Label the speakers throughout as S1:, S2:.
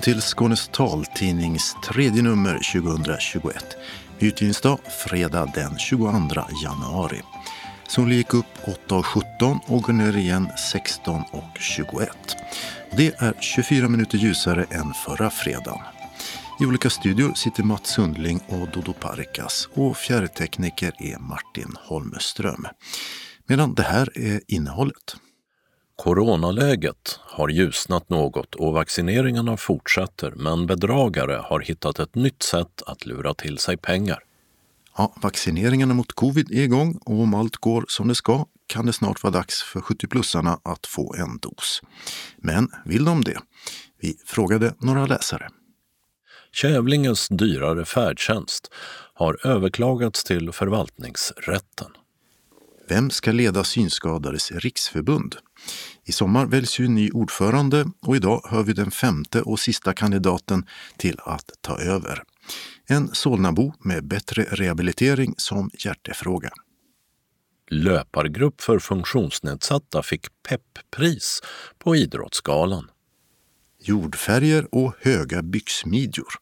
S1: Välkommen till Skånes taltidnings tredje nummer 2021. Utgivningsdag fredag den 22 januari. Solen gick upp 8.17 och går ner igen 16.21. Det är 24 minuter ljusare än förra fredagen. I olika studior sitter Mats Sundling och Dodo Parikas och fjärrtekniker är Martin Holmström. Medan det här är innehållet.
S2: Coronaläget har ljusnat något och vaccineringarna fortsätter men bedragare har hittat ett nytt sätt att lura till sig pengar.
S1: Ja, vaccineringarna mot covid är igång och om allt går som det ska kan det snart vara dags för 70-plussarna att få en dos. Men vill de det? Vi frågade några läsare.
S2: Kävlinges dyrare färdtjänst har överklagats till förvaltningsrätten.
S1: Vem ska leda Synskadades riksförbund? I sommar väljs ju ny ordförande och idag hör vi den femte och sista kandidaten till att ta över. En Solnabo med bättre rehabilitering som hjärtefråga.
S2: Löpargrupp för funktionsnedsatta fick PEP-pris på Idrottsgalan.
S1: Jordfärger och höga byxmidjor.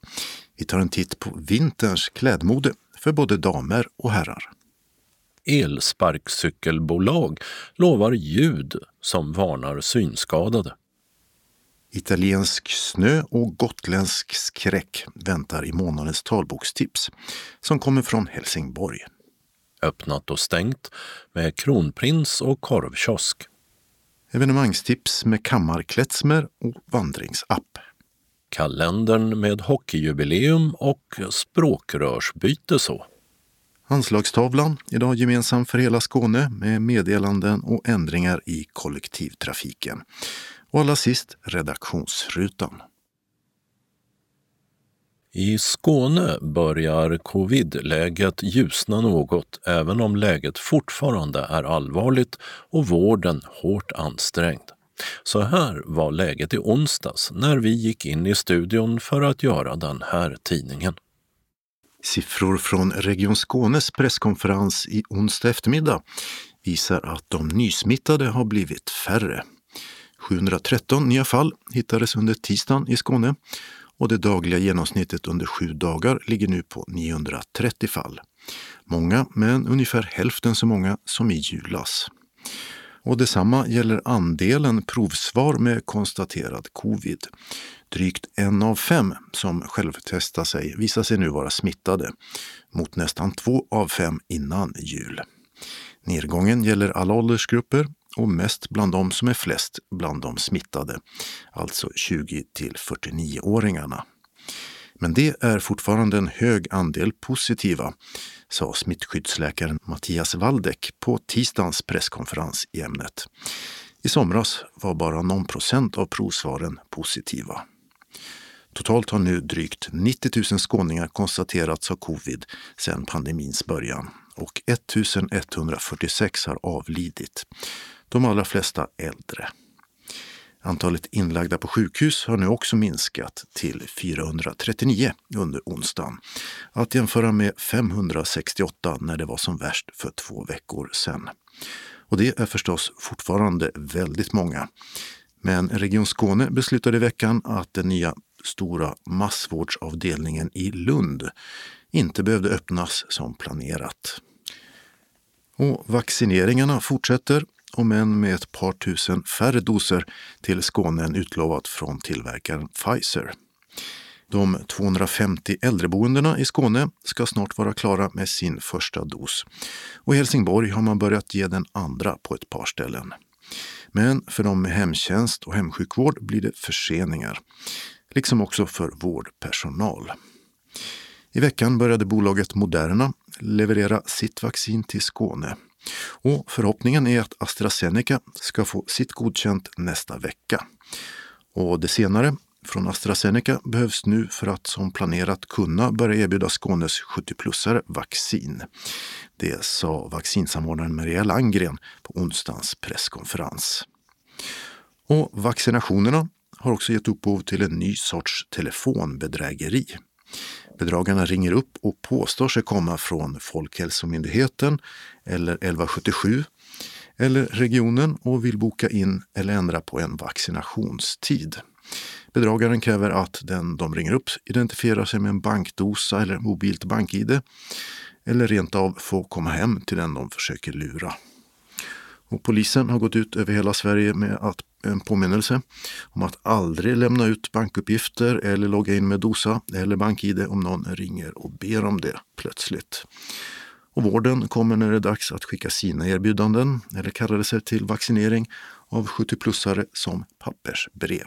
S1: Vi tar en titt på vinterns klädmode för både damer och herrar
S2: elsparkcykelbolag lovar ljud som varnar synskadade.
S1: Italiensk snö och gotländsk skräck väntar i månadens talbokstips som kommer från Helsingborg.
S2: Öppnat och stängt med kronprins och korvkiosk.
S1: Evenemangstips med kammarklätsmer och vandringsapp.
S2: Kalendern med hockeyjubileum och språkrörsbyte så.
S1: Anslagstavlan, idag gemensam för hela Skåne med meddelanden och ändringar i kollektivtrafiken. Och allra sist redaktionsrutan.
S2: I Skåne börjar covid-läget ljusna något även om läget fortfarande är allvarligt och vården hårt ansträngd. Så här var läget i onsdags när vi gick in i studion för att göra den här tidningen.
S1: Siffror från Region Skånes presskonferens i onsdag eftermiddag visar att de nysmittade har blivit färre. 713 nya fall hittades under tisdagen i Skåne och det dagliga genomsnittet under sju dagar ligger nu på 930 fall. Många, men ungefär hälften så många som i julas. Och detsamma gäller andelen provsvar med konstaterad covid. Drygt en av fem som självtestar sig visar sig nu vara smittade, mot nästan två av fem innan jul. Nedgången gäller alla åldersgrupper och mest bland de som är flest bland de smittade, alltså 20 till 49-åringarna. Men det är fortfarande en hög andel positiva, sa smittskyddsläkaren Mattias Waldeck på tisdagens presskonferens i ämnet. I somras var bara någon procent av provsvaren positiva. Totalt har nu drygt 90 000 skåningar konstaterats ha covid sedan pandemins början och 1146 har avlidit. De allra flesta äldre. Antalet inlagda på sjukhus har nu också minskat till 439 under onsdagen. Att jämföra med 568 när det var som värst för två veckor sedan. Och det är förstås fortfarande väldigt många. Men Region Skåne beslutade i veckan att den nya stora massvårdsavdelningen i Lund inte behövde öppnas som planerat. Och vaccineringarna fortsätter, om än med ett par tusen färre doser till Skåne än utlovat från tillverkaren Pfizer. De 250 äldreboendena i Skåne ska snart vara klara med sin första dos. Och i Helsingborg har man börjat ge den andra på ett par ställen. Men för de med hemtjänst och hemsjukvård blir det förseningar liksom också för vårdpersonal. I veckan började bolaget Moderna leverera sitt vaccin till Skåne. Och förhoppningen är att AstraZeneca ska få sitt godkänt nästa vecka. Och det senare från AstraZeneca behövs nu för att som planerat kunna börja erbjuda Skånes 70-plussare vaccin. Det sa vaccinsamordnaren Maria Langgren på onsdagens presskonferens. Och vaccinationerna har också gett upphov till en ny sorts telefonbedrägeri. Bedragarna ringer upp och påstår sig komma från Folkhälsomyndigheten eller 1177 eller regionen och vill boka in eller ändra på en vaccinationstid. Bedragaren kräver att den de ringer upp identifierar sig med en bankdosa eller mobilt bank-id eller rent av får komma hem till den de försöker lura. Och polisen har gått ut över hela Sverige med att, en påminnelse om att aldrig lämna ut bankuppgifter eller logga in med dosa eller bank-id om någon ringer och ber om det plötsligt. Och vården kommer när det är dags att skicka sina erbjudanden eller kallelser till vaccinering av 70-plussare som pappersbrev.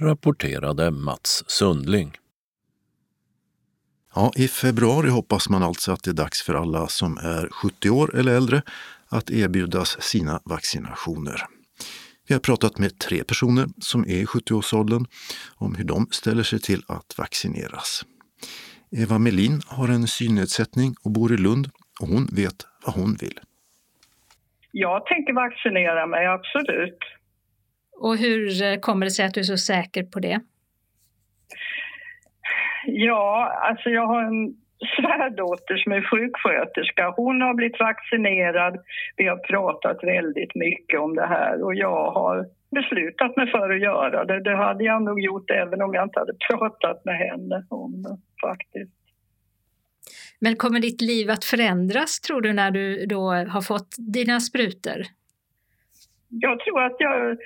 S2: Rapporterade Mats Sundling.
S1: Ja, I februari hoppas man alltså att det är dags för alla som är 70 år eller äldre att erbjudas sina vaccinationer. Vi har pratat med tre personer som är i 70-årsåldern om hur de ställer sig till att vaccineras. Eva Melin har en synnedsättning och bor i Lund och hon vet vad hon vill.
S3: Jag tänker vaccinera mig, absolut.
S4: Och hur eh, kommer det sig att du är så säker på det?
S3: Ja, alltså jag har en svärdotter som är sjuksköterska. Hon har blivit vaccinerad. Vi har pratat väldigt mycket om det här och jag har beslutat mig för att göra det. Det hade jag nog gjort även om jag inte hade pratat med henne om det faktiskt.
S4: Men kommer ditt liv att förändras tror du när du då har fått dina sprutor?
S3: Jag tror att jag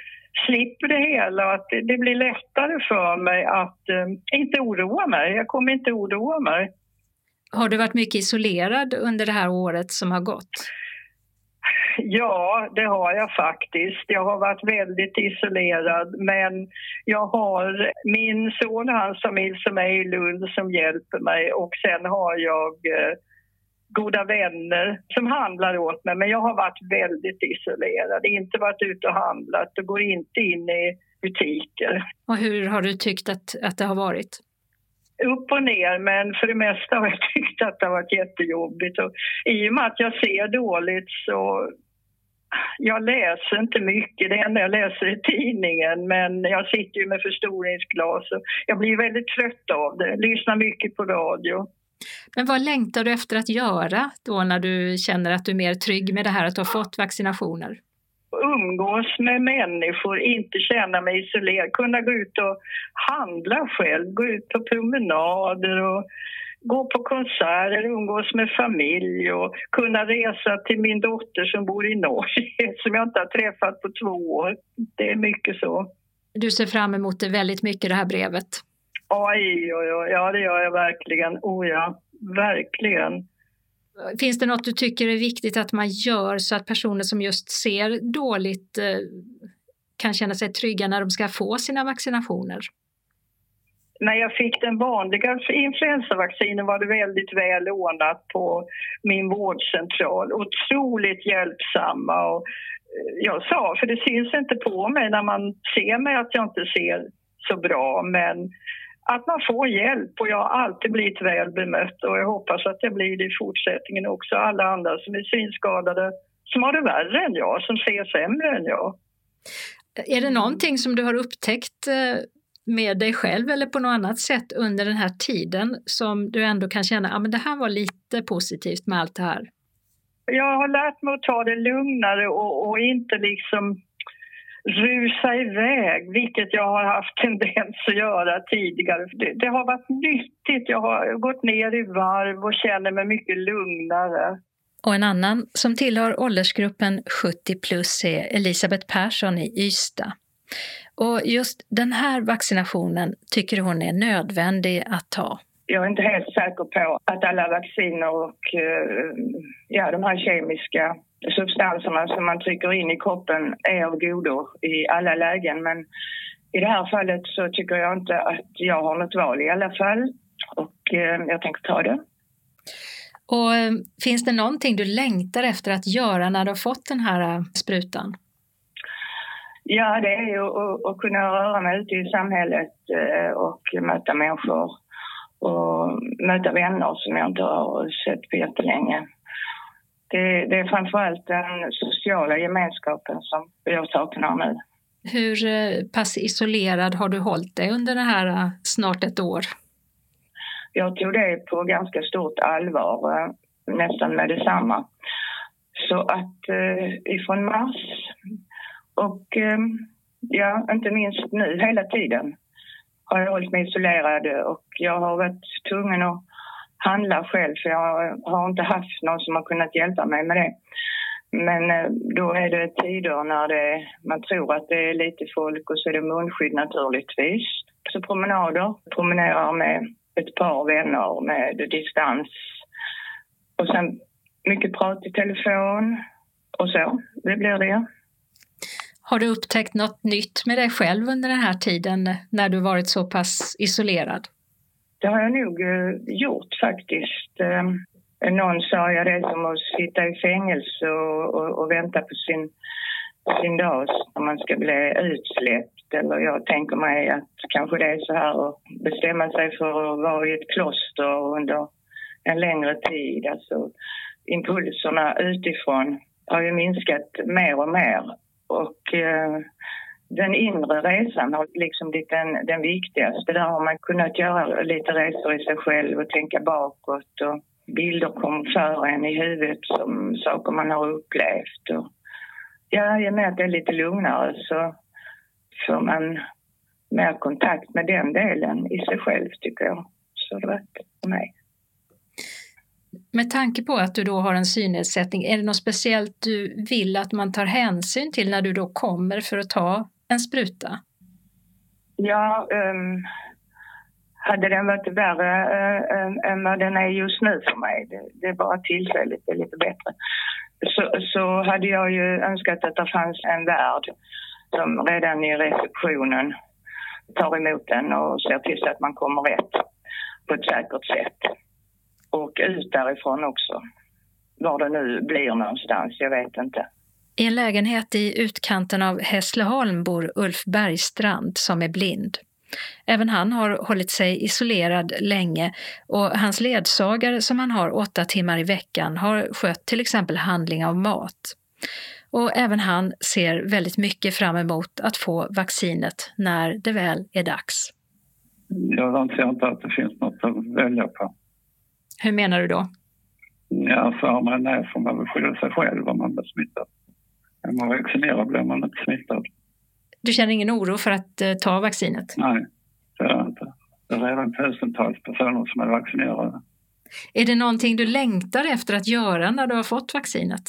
S3: slipper det hela och att det blir lättare för mig att eh, inte oroa mig. Jag kommer inte oroa mig.
S4: Har du varit mycket isolerad under det här året som har gått?
S3: Ja, det har jag faktiskt. Jag har varit väldigt isolerad men jag har min son och hans familj som är i Lund som hjälper mig och sen har jag eh, goda vänner som handlar åt mig. Men jag har varit väldigt isolerad, inte varit ute och handlat och går inte in i butiker.
S4: Och hur har du tyckt att, att det har varit?
S3: upp och ner, men för det mesta har jag tyckt att det har varit jättejobbigt. Och I och med att jag ser dåligt så jag läser inte mycket, det enda jag läser är tidningen men jag sitter ju med förstoringsglas och jag blir väldigt trött av det, lyssnar mycket på radio.
S4: Men vad längtar du efter att göra då när du känner att du är mer trygg med det här att du har fått vaccinationer?
S3: umgås med människor, inte känna mig isolerad, kunna gå ut och handla själv, gå ut på promenader och gå på konserter, umgås med familj och kunna resa till min dotter som bor i Norge som jag inte har träffat på två år. Det är mycket så.
S4: Du ser fram emot det väldigt mycket, det här brevet?
S3: Oj, oj, oj, ja det gör jag verkligen. Oh ja, verkligen.
S4: Finns det något du tycker är viktigt att man gör så att personer som just ser dåligt eh, kan känna sig trygga när de ska få sina vaccinationer?
S3: När jag fick den vanliga influensavaccinen var det väldigt väl ordnat på min vårdcentral. Otroligt hjälpsamma. Och eh, jag sa, för det syns inte på mig när man ser mig att jag inte ser så bra, men att man får hjälp och jag har alltid blivit väl bemött och jag hoppas att jag blir det i fortsättningen också. Alla andra som är synskadade som har det värre än jag, som ser sämre än jag.
S4: Är det någonting som du har upptäckt eh, med dig själv eller på något annat sätt under den här tiden som du ändå kan känna att ah, det här var lite positivt med allt det här?
S3: Jag har lärt mig att ta det lugnare och, och inte liksom rusa iväg, vilket jag har haft tendens att göra tidigare. Det, det, har varit nyttigt. Jag har gått ner i varv och känner mig mycket lugnare.
S4: Och en annan som tillhör åldersgruppen 70 plus är Elisabeth Persson i Ystad. Och just den här vaccinationen tycker hon är nödvändig att ta.
S3: Jag är inte helt säker på att alla vacciner och eh, ja, de här kemiska substanserna som man trycker in i kroppen är av godo i alla lägen. Men i det här fallet så tycker jag inte att jag har något val i alla fall. Och eh, jag tänker ta det.
S4: Och eh, Finns det någonting du längtar efter att göra när du har fått den här eh, sprutan?
S3: Ja, det är ju att, att kunna röra mig ute i samhället och möta människor och möta vänner som jag inte har sett på jättelänge det, det är framförallt den sociala gemenskapen som jag saknar nu.
S4: Hur eh, pass isolerad har du hållit dig under det här eh, snart ett år?
S3: Jag tog det på ganska stort allvar, eh, nästan med detsamma. Så att ifrån mars och
S5: ja, inte minst nu hela tiden har jag hållit mig isolerad och jag har varit tvungen att handla själv för jag har inte haft någon som har kunnat hjälpa mig med det. Men eh, då är det tider när det, man tror att det är lite folk och så är det munskydd naturligtvis. Så promenader, promenerar med ett par vänner med distans. Och sen mycket prat i telefon och så. Det blir det.
S4: Har du upptäckt något nytt med dig själv under den här tiden när du varit så pass isolerad?
S5: Det har jag nog eh, gjort faktiskt. Eh, någon sa jag det som att sitta i fängelse och, och, och vänta på sin, sin dag när man ska bli utsläppt. Eller jag tänker mig att kanske det är så här att bestämma sig för att vara i ett kloster under en längre tid. Alltså impulserna utifrån har ju minskat mer och mer. Och eh, den inre resan har liksom blivit den, den viktigaste. Där har man kunnat göra lite resor i sig själv och tänka bakåt och bilder kom för en i huvudet som saker man har upplevt. Och, ja, i och med att det är lite lugnare så får man mer kontakt med den delen i sig själv tycker jag. Så det var för mig.
S4: Med tanke på att du då har en synnedsättning, är det något speciellt du vill att man tar hänsyn till när du då kommer för att ta en spruta?
S5: Ja, um, hade den varit värre uh, än vad den är just nu för mig, det, det är bara tillfälligt, det är lite bättre, så, så hade jag ju önskat att det fanns en värd som redan i receptionen tar emot den och ser till så att man kommer rätt på ett säkert sätt och ut därifrån också. Var det nu blir någonstans, jag vet inte.
S4: I en lägenhet i utkanten av Hässleholm bor Ulf Bergstrand som är blind. Även han har hållit sig isolerad länge och hans ledsagare som han har åtta timmar i veckan har skött till exempel handling av mat. Och även han ser väldigt mycket fram emot att få vaccinet när det väl är dags.
S6: Jag anser inte att det finns något att välja på.
S4: Hur menar du då?
S6: Ja, för har man det får man väl skydda sig själv om man blir smittad. Är man vaccinerad blir man inte smittad.
S4: Du känner ingen oro för att eh, ta vaccinet?
S6: Nej, det gör jag inte. Det är redan tusentals personer som är vaccinerade.
S4: Är det någonting du längtar efter att göra när du har fått vaccinet?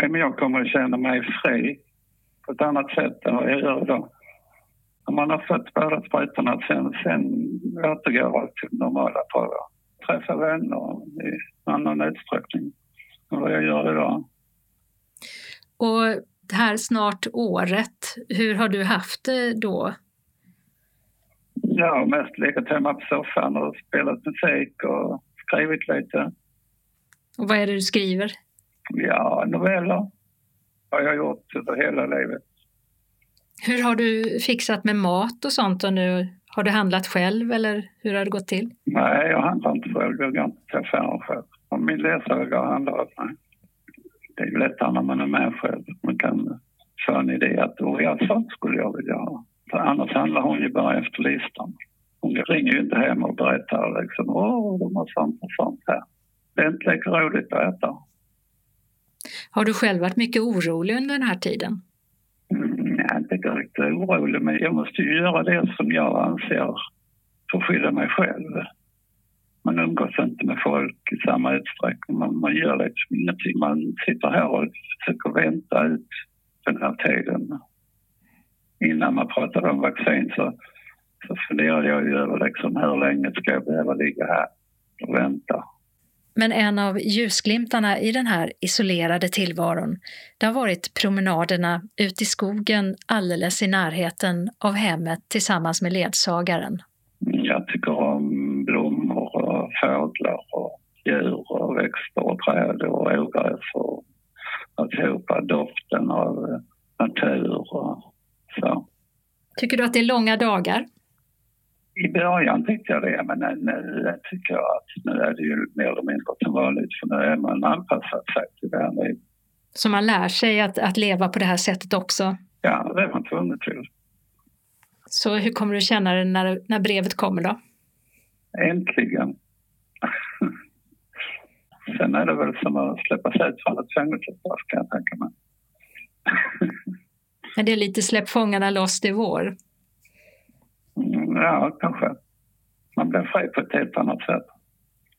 S6: Nej, men jag kommer att känna mig fri på ett annat sätt än vad jag gör idag. Om man har fått båda sprutorna sen, sen återgår allt till normala pröver träffa vänner i annan utsträckning än vad jag gör idag.
S4: Och det här snart året, hur har du haft det då?
S6: Har mest legat hemma på soffan och spelat musik och skrivit lite.
S4: Och vad är det du skriver?
S6: Ja, noveller har jag gjort över hela livet.
S4: Hur har du fixat med mat och sånt och nu har du handlat själv eller hur har det gått till?
S6: Nej, jag handlar inte själv. Jag går inte till affären själv. Min ledsagare handlar åt mig. Det är lättare när man är med själv. Man kan få en idé att oh, ja, sånt skulle jag vilja ha. För annars handlar hon ju bara efter listan. Hon ringer ju inte hem och berättar liksom åh, de har sånt och sånt här. Det är inte lika roligt att äta.
S4: Har du själv varit mycket orolig under den här tiden?
S6: jag är inte direkt orolig, men jag måste ju göra det som jag anser för att skydda mig själv. Man umgås inte med folk i samma utsträckning. Man, man gör liksom ingenting. Man sitter här och försöker vänta ut den här tiden. Innan man pratade om vaccin så, så funderade jag ju över liksom hur länge ska jag behöva ligga här och vänta.
S4: Men en av ljusglimtarna i den här isolerade tillvaron, det har varit promenaderna ut i skogen alldeles i närheten av hemmet tillsammans med ledsagaren.
S6: Jag tycker om blommor och fåglar och djur och växter och träd och ogräs och alltihopa. Doften av natur och så.
S4: Tycker du att det är långa dagar?
S6: I början tyckte jag det, men nu tycker jag att nu är det ju mer eller mindre som vanligt för nu är man anpassad sig till det här livet.
S4: Så man lär sig att, att leva på det här sättet också?
S6: Ja, det är man tvungen till.
S4: Så hur kommer du känna dig när, när brevet kommer då?
S6: Äntligen. Sen är det väl som att släppas ut från ett fängelsestraff kan jag tänka mig.
S4: Men det är lite släpp fångarna loss, det är vår.
S6: Mm, ja, kanske. Man blir fri på ett helt annat sätt.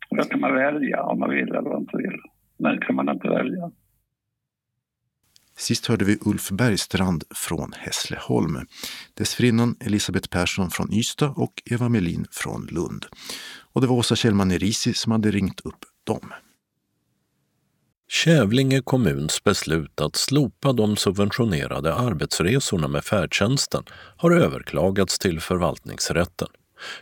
S6: Då kan man välja om man vill eller inte vill. Nu kan man inte välja.
S1: Sist hörde vi Ulf Bergstrand från Hässleholm. Dessförinnan Elisabeth Persson från Ystad och Eva Melin från Lund. Och det var Åsa Kjellman Nerisi som hade ringt upp dem.
S2: Kävlinge kommuns beslut att slopa de subventionerade arbetsresorna med färdtjänsten har överklagats till förvaltningsrätten.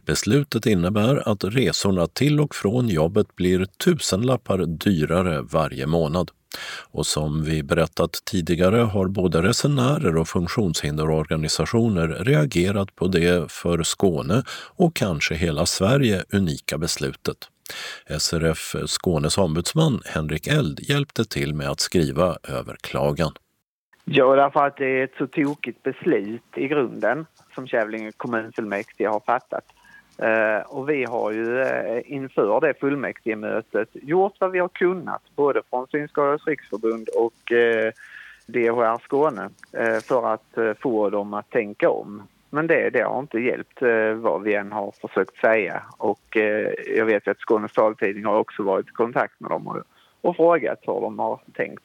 S2: Beslutet innebär att resorna till och från jobbet blir tusenlappar dyrare varje månad. Och som vi berättat tidigare har både resenärer och funktionshinderorganisationer reagerat på det för Skåne och kanske hela Sverige unika beslutet. SRF Skånes ombudsman Henrik Eld hjälpte till med att skriva överklagan.
S7: Ja, därför att det är ett så tokigt beslut i grunden som Kävlinge kommunfullmäktige har fattat. Eh, och vi har ju eh, inför det fullmäktigemötet gjort vad vi har kunnat, både från Synskadades riksförbund och eh, DHR Skåne, för att få dem att tänka om. Men det, det har inte hjälpt eh, vad vi än har försökt säga. Och eh, jag vet att Skånes taltidning har också varit i kontakt med dem och, och frågat hur de har tänkt.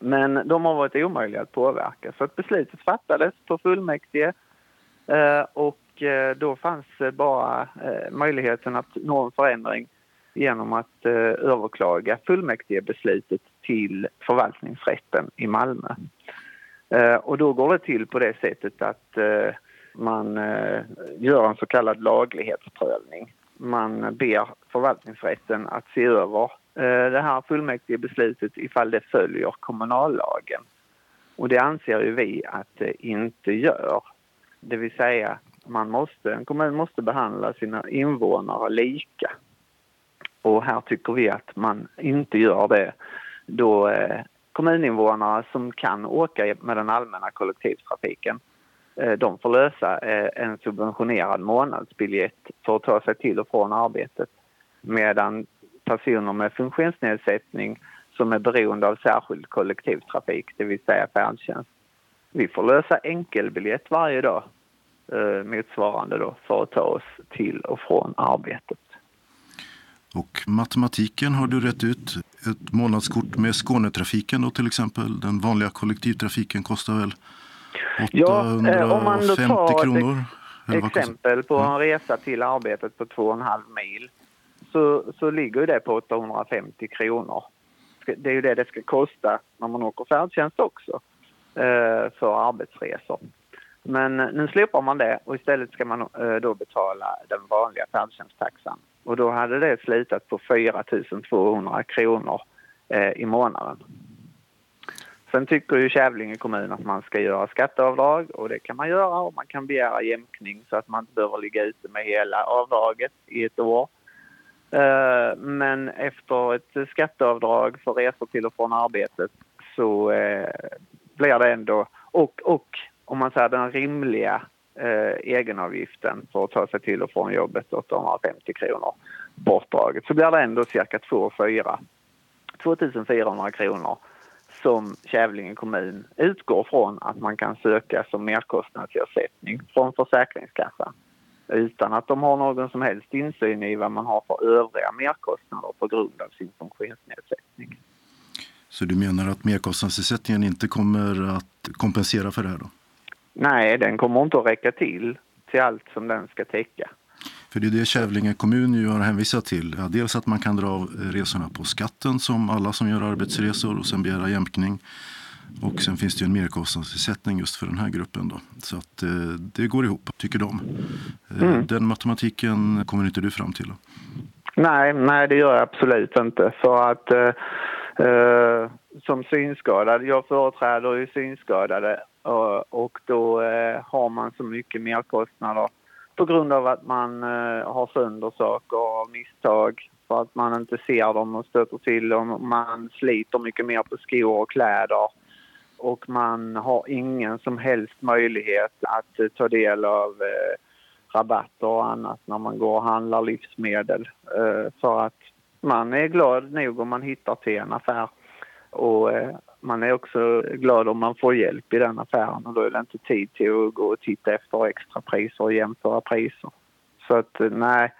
S7: Men de har varit omöjliga att påverka. Så att beslutet fattades på fullmäktige eh, och Eh, då fanns bara eh, möjligheten att nå en förändring genom att eh, överklaga fullmäktigebeslutet till förvaltningsrätten i Malmö. Och då går det till på det sättet att man eh, gör en så kallad laglighetsprövning. Man ber förvaltningsrätten att se över eh, det här fullmäktigebeslutet ifall det följer kommunallagen. Och det anser ju vi att det inte gör. Det vill säga man måste, en kommun måste behandla sina invånare lika. Och här tycker vi att man inte gör det då eh, kommuninvånare som kan åka med den allmänna kollektivtrafiken Eh, de får lösa eh, en subventionerad månadsbiljett för att ta sig till och från arbetet medan personer med funktionsnedsättning som är beroende av särskild kollektivtrafik, det vill säga färdtjänst, vi får lösa enkelbiljett varje dag eh, motsvarande då för att ta oss till och från arbetet.
S1: Och matematiken har du rätt ut. Ett månadskort med Skånetrafiken då till exempel. Den vanliga kollektivtrafiken kostar väl 850 ja, eh, om man då tar kronor?
S7: Ett exempel på en resa till arbetet på 2,5 mil så, så ligger det på 850 kronor. Det är ju det det ska kosta när man åker färdtjänst också eh, för arbetsresor. Men nu slopar man det och istället ska man eh, då betala den vanliga färdtjänsttaxan. Och då hade det slutat på 4 200 kronor eh, i månaden. Sen tycker ju Kävlinge kommun att man ska göra skatteavdrag och det kan man göra och man kan begära jämkning så att man inte behöver ligga ute med hela avdraget i ett år. Eh, men efter ett skatteavdrag för resor till och från arbetet så eh, blir det ändå, och, och om man säger den rimliga eh, egenavgiften för att ta sig till och från jobbet, 850 kronor bortdraget, så blir det ändå cirka 2 400 2400 kronor som Kävlinge kommun utgår från att man kan söka som merkostnadsersättning från Försäkringskassan utan att de har någon som helst insyn i vad man har för övriga merkostnader på grund av sin funktionsnedsättning.
S1: Så du menar att merkostnadsersättningen inte kommer att kompensera för det här då?
S7: Nej, den kommer inte att räcka till till allt som den ska täcka.
S1: För det är det Kävlinge kommun ju har hänvisat till. Ja, dels att man kan dra av resorna på skatten som alla som gör arbetsresor och sen begära jämkning. Och sen finns det ju en merkostnadsersättning just för den här gruppen. Då. Så att eh, det går ihop, tycker de. Eh, mm. Den matematiken kommer inte du fram till? Då?
S7: Nej, nej, det gör jag absolut inte. För att eh, eh som synskadad, jag företräder ju synskadade och då eh, har man så mycket merkostnader på grund av att man eh, har sönder saker av misstag. För att man inte ser dem och stöter till dem. Man sliter mycket mer på skor och kläder. Och man har ingen som helst möjlighet att eh, ta del av eh, rabatter och annat när man går och handlar livsmedel. Eh, för att man är glad nog om man hittar till en affär. Och eh, man är också glad om man får hjälp i den affären och då är det inte tid till att gå och titta efter extra priser och jämföra priser. Så att eh, nej,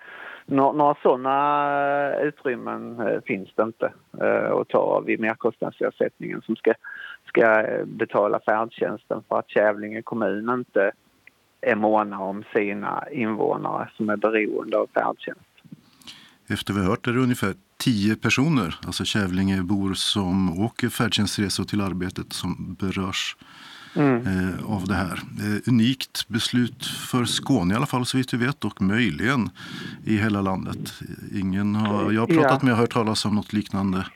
S7: några sådana utrymmen eh, finns det inte eh, att ta av i merkostnadsersättningen som ska, ska betala färdtjänsten för att Kävlinge kommun inte är måna om sina invånare som är beroende av färdtjänst.
S1: Efter vi hört är det ungefär tio personer, alltså Kävlingebor som åker färdtjänstresor till arbetet som berörs mm. eh, av det här. Eh, unikt beslut för Skåne i alla fall så vitt vi vet och möjligen i hela landet. Ingen har, jag har pratat ja. med och hört talas om något liknande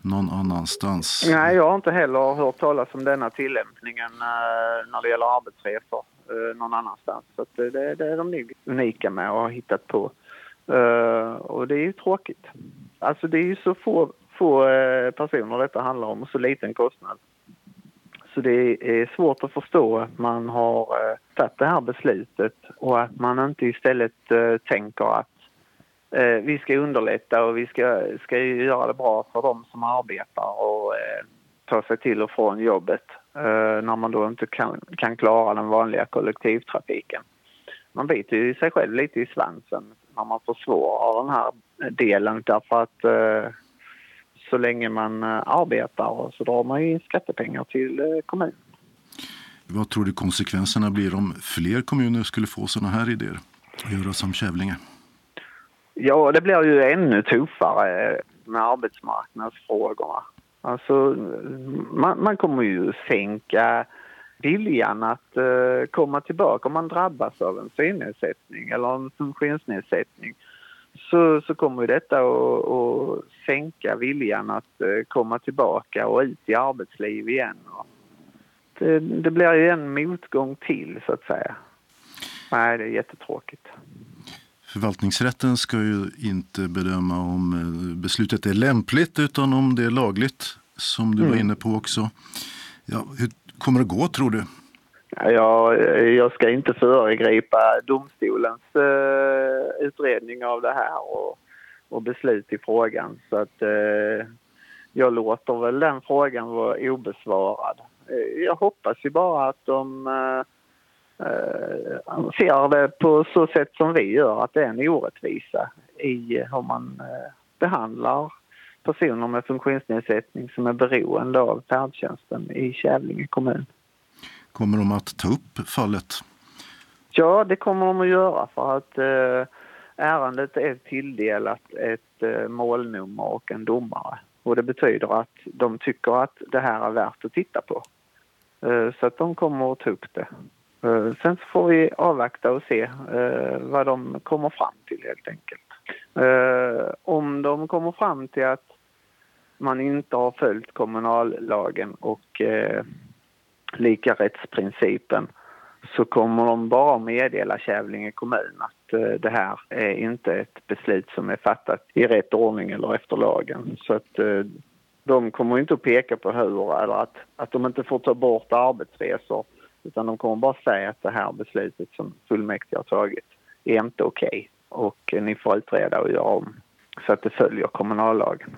S1: någon annanstans.
S7: Nej, jag har inte heller hört talas om denna tillämpningen eh, när det gäller arbetsresor eh, någon annanstans. Så det, det är de unika med och har hittat på. Och det är ju tråkigt. Alltså det är ju så få, få eh, personer detta handlar om och så liten kostnad. Så det är svårt att förstå att man har eh, tagit det här beslutet och att man inte istället eh, tänker att vi ska underlätta och vi ska, ska göra det bra för de som arbetar och ta sig till och från jobbet när man då inte kan, kan klara den vanliga kollektivtrafiken. Man biter ju sig själv lite i svansen när man försvårar den här delen därför att eh, så länge man eh, arbetar så drar man ju in skattepengar till eh, kommunen.
S1: Vad tror du konsekvenserna blir om fler kommuner skulle få sådana här idéer och göra som Kävlinge?
S7: Ja, det blir ju ännu tuffare med arbetsmarknadsfrågorna. Alltså, man, man kommer ju sänka viljan att uh, komma tillbaka om man drabbas av en synnedsättning eller en funktionsnedsättning så, så kommer detta att, att sänka viljan att uh, komma tillbaka och ut i arbetsliv igen. Det, det, blir ju en motgång till, så att säga. Nej, det är jättetråkigt.
S1: Förvaltningsrätten ska ju inte bedöma om eh, beslutet är lämpligt utan om det är lagligt, som du mm. var inne på också. Ja, hur kommer det gå tror du?
S7: Ja, jag ska inte föregripa domstolens eh, utredning av det här och, och, beslut i frågan. Så att eh, jag låter väl den frågan vara obesvarad. Eh, jag hoppas ju bara att de eh, eh, ser det på så sätt som vi gör, att det är en orättvisa i hur man behandlar personer med funktionsnedsättning som är beroende av färdtjänsten i Kävlinge kommun.
S1: Kommer de att ta upp fallet?
S7: Ja, det kommer de att göra för att eh, ärendet är tilldelat ett eh, målnummer och en domare. Och det betyder att de tycker att det här är värt att titta på. Eh, så att de kommer att ta upp det. Eh, sen så får vi avvakta och se eh, vad de kommer fram till helt enkelt. Eh, om de kommer fram till att man inte har följt kommunallagen och eh, lika likarättsprincipen så kommer de bara meddela Kävlinge kommun att eh, det här är inte ett beslut som är fattat i rätt ordning eller efter lagen. Så att eh, de kommer inte att peka på hur eller att, att de inte får ta bort arbetsresor utan de kommer bara säga att det här beslutet som fullmäktige har tagit är inte okej okay, och ni får utreda och göra om så att det följer kommunallagen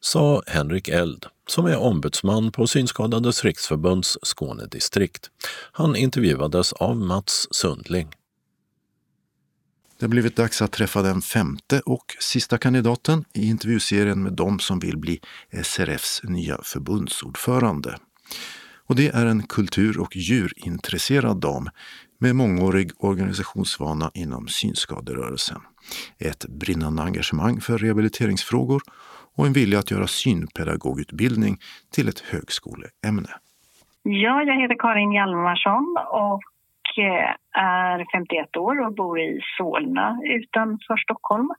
S2: sa Henrik Eld, som är ombudsman på Synskadades riksförbunds Skånedistrikt. Han intervjuades av Mats Sundling.
S1: Det har blivit dags att träffa den femte och sista kandidaten i intervjuserien med de som vill bli SRFs nya förbundsordförande. Och det är en kultur och djurintresserad dam med mångårig organisationsvana inom synskaderörelsen. Ett brinnande engagemang för rehabiliteringsfrågor och en vilja att göra synpedagogutbildning till ett högskoleämne.
S8: Ja, jag heter Karin Hjalmarsson och eh, är 51 år och bor i Solna utanför Stockholm.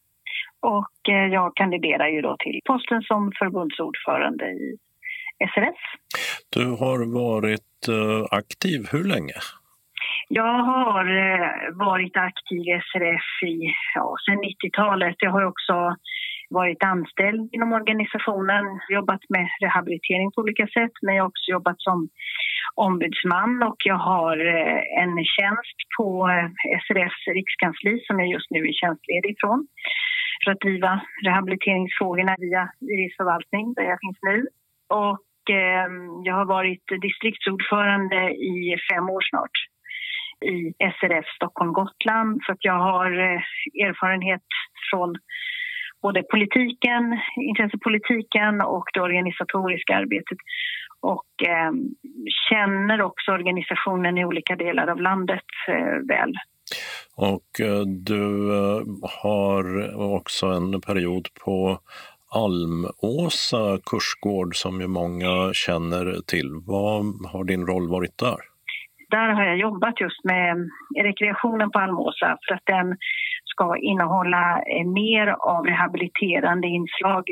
S8: Och eh, jag kandiderar ju då till posten som förbundsordförande i SRF.
S2: Du har varit eh, aktiv hur länge?
S8: Jag har varit aktiv i SRF i, ja, sedan 90-talet. Jag har också varit anställd inom organisationen, jobbat med rehabilitering på olika sätt men jag har också jobbat som ombudsman och jag har eh, en tjänst på eh, SRFs rikskansli som jag just nu är tjänstledig ifrån för att driva rehabiliteringsfrågorna via juristförvaltning där jag finns nu. Och ehm, jag har varit distriktsordförande i fem år snart i SRF Stockholm-Gotland så att jag har eh, erfarenhet från både politiken, intressepolitiken och det organisatoriska arbetet och eh, känner också organisationen i olika delar av landet eh, väl.
S2: Och eh, du eh, har också en period på Almåsa kursgård som ju många känner till. Vad har din roll varit där?
S8: Där har jag jobbat just med eh, rekreationen på Almåsa för att den ska innehålla eh, mer av rehabiliterande inslag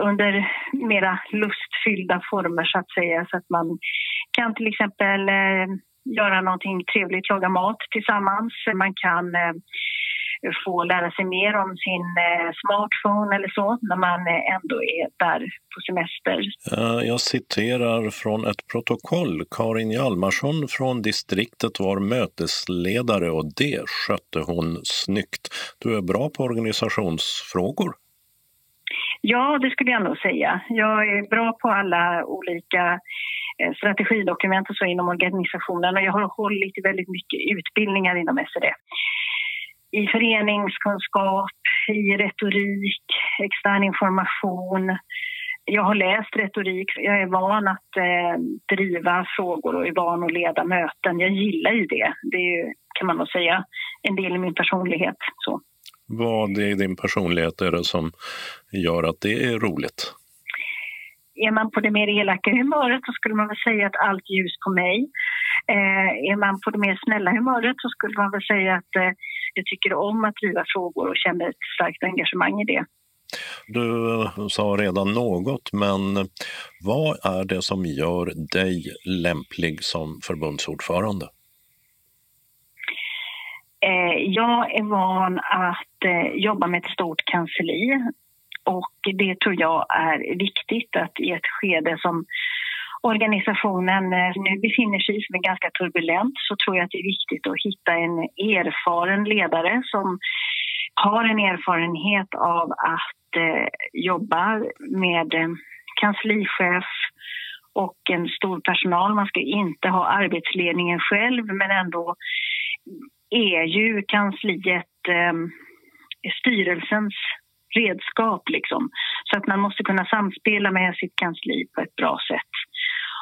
S8: under mera lustfyllda former så att säga så att man kan till exempel eh, göra någonting trevligt, laga mat tillsammans. Man kan få lära sig mer om sin eh, smartphone eller så när man eh, ändå är där på semester.
S2: Jag citerar från ett protokoll. Karin Hjalmarsson från distriktet var mötesledare och det skötte hon snyggt. Du är bra på organisationsfrågor.
S8: Ja, det skulle jag nog säga. Jag är bra på alla olika Eh, strategidokument och så inom organisationen och jag har hållit väldigt mycket utbildningar inom SRF. I föreningskunskap, i retorik, extern information. Jag har läst retorik, jag är van att eh, driva frågor och är van att leda möten. Jag gillar ju det. Det är, kan man nog säga en del i min personlighet. Så.
S2: Vad i din personlighet är det som gör att det är roligt?
S8: Är man på det mer elaka humöret så skulle man väl säga att allt ljus på mig. Eh, är man på det mer snälla humöret så skulle man väl säga att eh, jag tycker om att driva frågor och känner ett starkt engagemang i det.
S2: Du sa redan något, men vad är det som gör dig lämplig som förbundsordförande?
S8: Eh, jag är van att eh, jobba med ett stort kansli och det tror jag är viktigt att i ett skede som organisationen eh, nu befinner sig i, som är ganska turbulent, så tror jag att det är viktigt att hitta en erfaren ledare som har en erfarenhet av att eh, jobba med eh, kanslichef och en stor personal. Man ska inte ha arbetsledningen själv, men ändå är ju kansliet eh, styrelsens redskap. Liksom. Så att man måste kunna samspela med sitt kansli på ett bra sätt.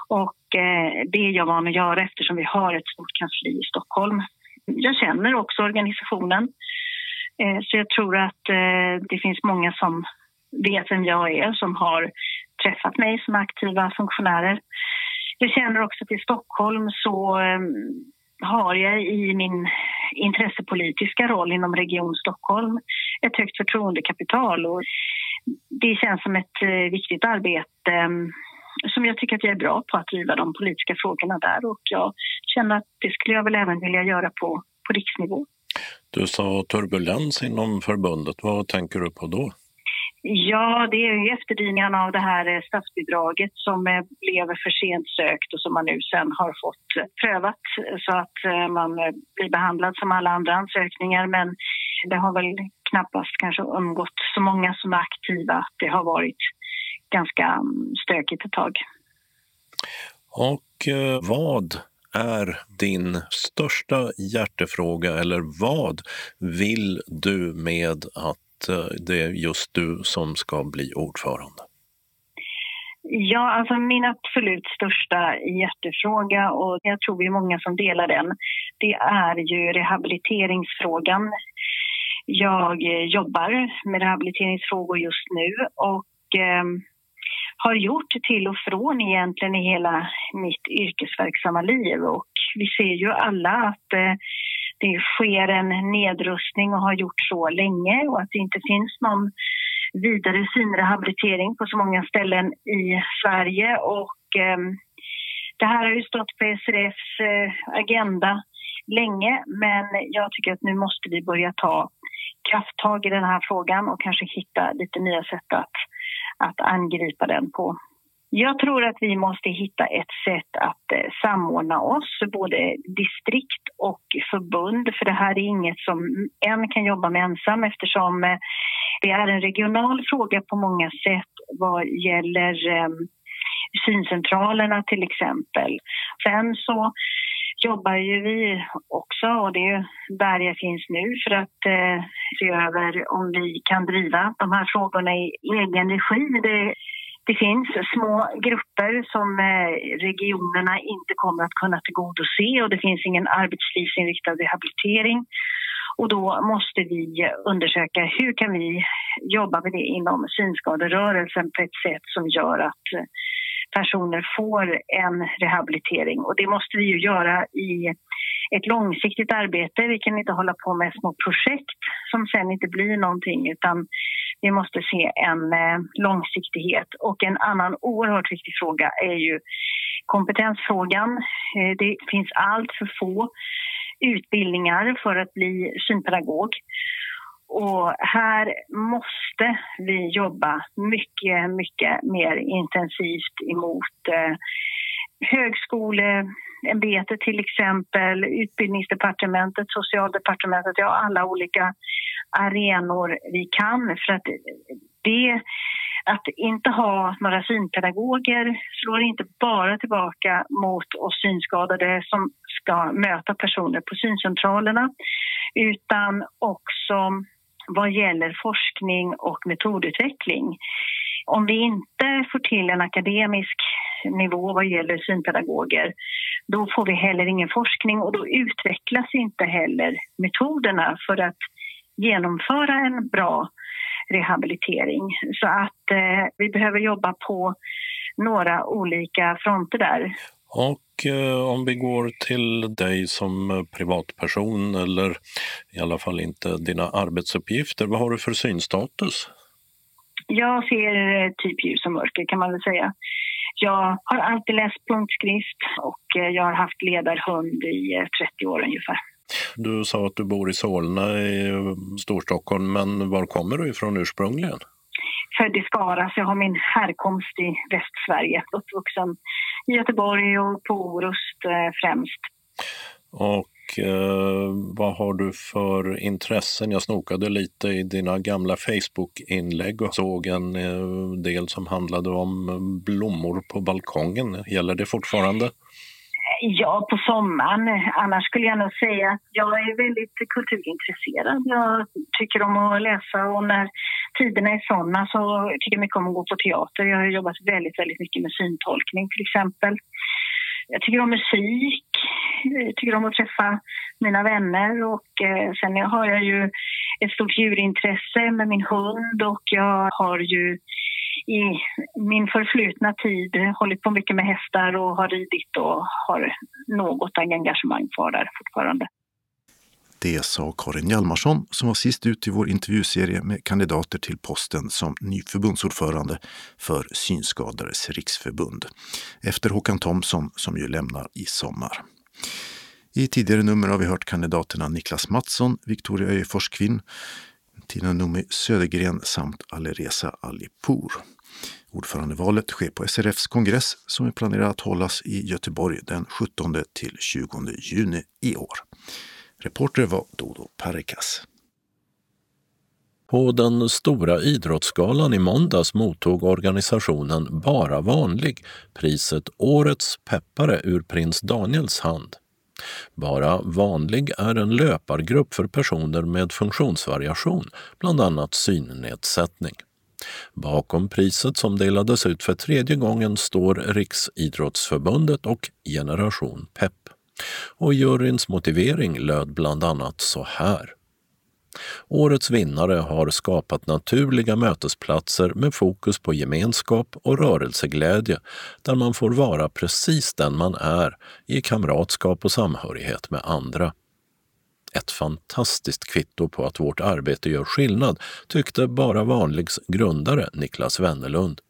S8: Och eh, det är jag van att göra eftersom vi har ett stort kansli i Stockholm. Jag känner också organisationen. Eh, så jag tror att eh, det finns många som vet vem jag är, som har träffat mig som aktiva funktionärer. Jag känner också att i Stockholm så eh, har jag i min intressepolitiska roll inom Region Stockholm ett högt förtroendekapital. Och det känns som ett eh, viktigt arbete mm, som jag tycker att jag är bra på att driva de politiska frågorna där och jag känner att det skulle jag väl även vilja göra på, på riksnivå.
S2: Du sa turbulens inom förbundet, vad tänker du på då?
S8: Ja, det är ju efterdyningarna av det här eh, statsbidraget som eh, blev för sent sökt och som man nu sen har fått eh, prövat så att man blir behandlad som alla andra ansökningar. Men det har väl knappast kanske undgått så många som är aktiva att det har varit ganska mm, stökigt ett tag.
S2: Och vad är din största hjärtefråga eller vad vill du med att Eh, det är just du som ska bli ordförande?
S8: Ja, alltså min absolut största hjärtefråga och jag tror vi är många som delar den, det är ju rehabiliteringsfrågan. Jag eh, jobbar med rehabiliteringsfrågor just nu och eh, har gjort till och från egentligen i hela mitt yrkesverksamma liv och vi ser ju alla att eh, det sker en nedrustning och har gjort så länge och att det inte finns någon vidare synrehabilitering på så många ställen i Sverige. Och, eh, det här har ju stått på SRFs eh, agenda länge men jag tycker att nu måste vi börja ta krafttag i den här frågan och kanske hitta lite nya sätt att, att angripa den på. Jag tror att vi måste hitta ett sätt att eh, samordna oss, både distrikt och förbund. För det här är inget som en kan jobba med ensam eftersom eh, det är en regional fråga på många sätt vad gäller eh, syncentralerna till exempel. Sen så jobbar ju vi också, och det är där jag finns nu, för att eh, se över om vi kan driva de här frågorna i egen regi. Det, det finns små grupper som eh, regionerna inte kommer att kunna tillgodose och det finns ingen arbetslivsinriktad rehabilitering. Och då måste vi undersöka hur kan vi jobba med det inom synskaderörelsen på ett sätt som gör att personer får en rehabilitering. Och det måste vi ju göra i ett långsiktigt arbete. Vi kan inte hålla på med små projekt som sen inte blir någonting utan vi måste se en eh, långsiktighet. Och en annan oerhört viktig fråga är ju kompetensfrågan. Eh, det finns allt för få utbildningar för att bli synpedagog. Och här måste vi jobba mycket, mycket mer intensivt emot eh, högskoleämbetet till exempel, utbildningsdepartementet, socialdepartementet, ja alla olika arenor vi kan. För att det, att inte ha några synpedagoger slår inte bara tillbaka mot oss synskadade som ska möta personer på syncentralerna utan också vad gäller forskning och metodutveckling. Om vi inte får till en akademisk nivå vad gäller synpedagoger då får vi heller ingen forskning och då utvecklas inte heller metoderna för att genomföra en bra rehabilitering. Så att eh, vi behöver jobba på några olika fronter där.
S2: Och eh, om vi går till dig som privatperson eller i alla fall inte dina arbetsuppgifter, vad har du för synstatus?
S8: Jag ser eh, typ ljus och mörker kan man väl säga. Jag har alltid läst punktskrift och eh, jag har haft ledarhund i 30 eh, år ungefär.
S2: Du sa att du bor i Solna i Storstockholm, men var kommer du ifrån ursprungligen?
S8: Född i Skara, så jag har min härkomst i Västsverige. Uppvuxen i Göteborg och på Orust eh, främst.
S2: Och eh, vad har du för intressen? Jag snokade lite i dina gamla Facebook-inlägg och såg en eh, del som handlade om blommor på balkongen. Gäller det fortfarande?
S8: Ja, på sommaren. Annars skulle jag nog säga att jag är väldigt kulturintresserad. Jag tycker om att läsa och när tiderna är sådana så tycker jag mycket om att gå på teater. Jag har jobbat väldigt, väldigt mycket med syntolkning till exempel. Jag tycker om musik, jag tycker om att träffa mina vänner och eh, sen har jag ju ett stort djurintresse med min hund och jag har ju i min förflutna tid hållit på mycket med hästar och har ridit och har något engagemang kvar där fortfarande.
S1: Det sa Karin Hjalmarsson som var sist ut i vår intervjuserie med kandidater till posten som ny förbundsordförande för Synskadades riksförbund. Efter Håkan Thomsson som ju lämnar i sommar. I tidigare nummer har vi hört kandidaterna Niklas Mattsson, Victoria Öjefors Kvinn, Tina Noomi Södergren samt Alireza Alipour. Ordförandevalet sker på SRFs kongress som är planerad att hållas i Göteborg den 17 till 20 juni i år. Reporter var Dodo Parikas.
S2: På den stora idrottsgalan i måndags mottog organisationen Bara vanlig priset Årets peppare ur prins Daniels hand. Bara vanlig är en löpargrupp för personer med funktionsvariation, bland annat synnedsättning. Bakom priset som delades ut för tredje gången står Riksidrottsförbundet och Generation Pepp. Och juryns motivering löd bland annat så här. Årets vinnare har skapat naturliga mötesplatser med fokus på gemenskap och rörelseglädje där man får vara precis den man är i kamratskap och samhörighet med andra. Ett fantastiskt kvitto på att vårt arbete gör skillnad, tyckte Bara Vanligs grundare Niklas Wennerlund.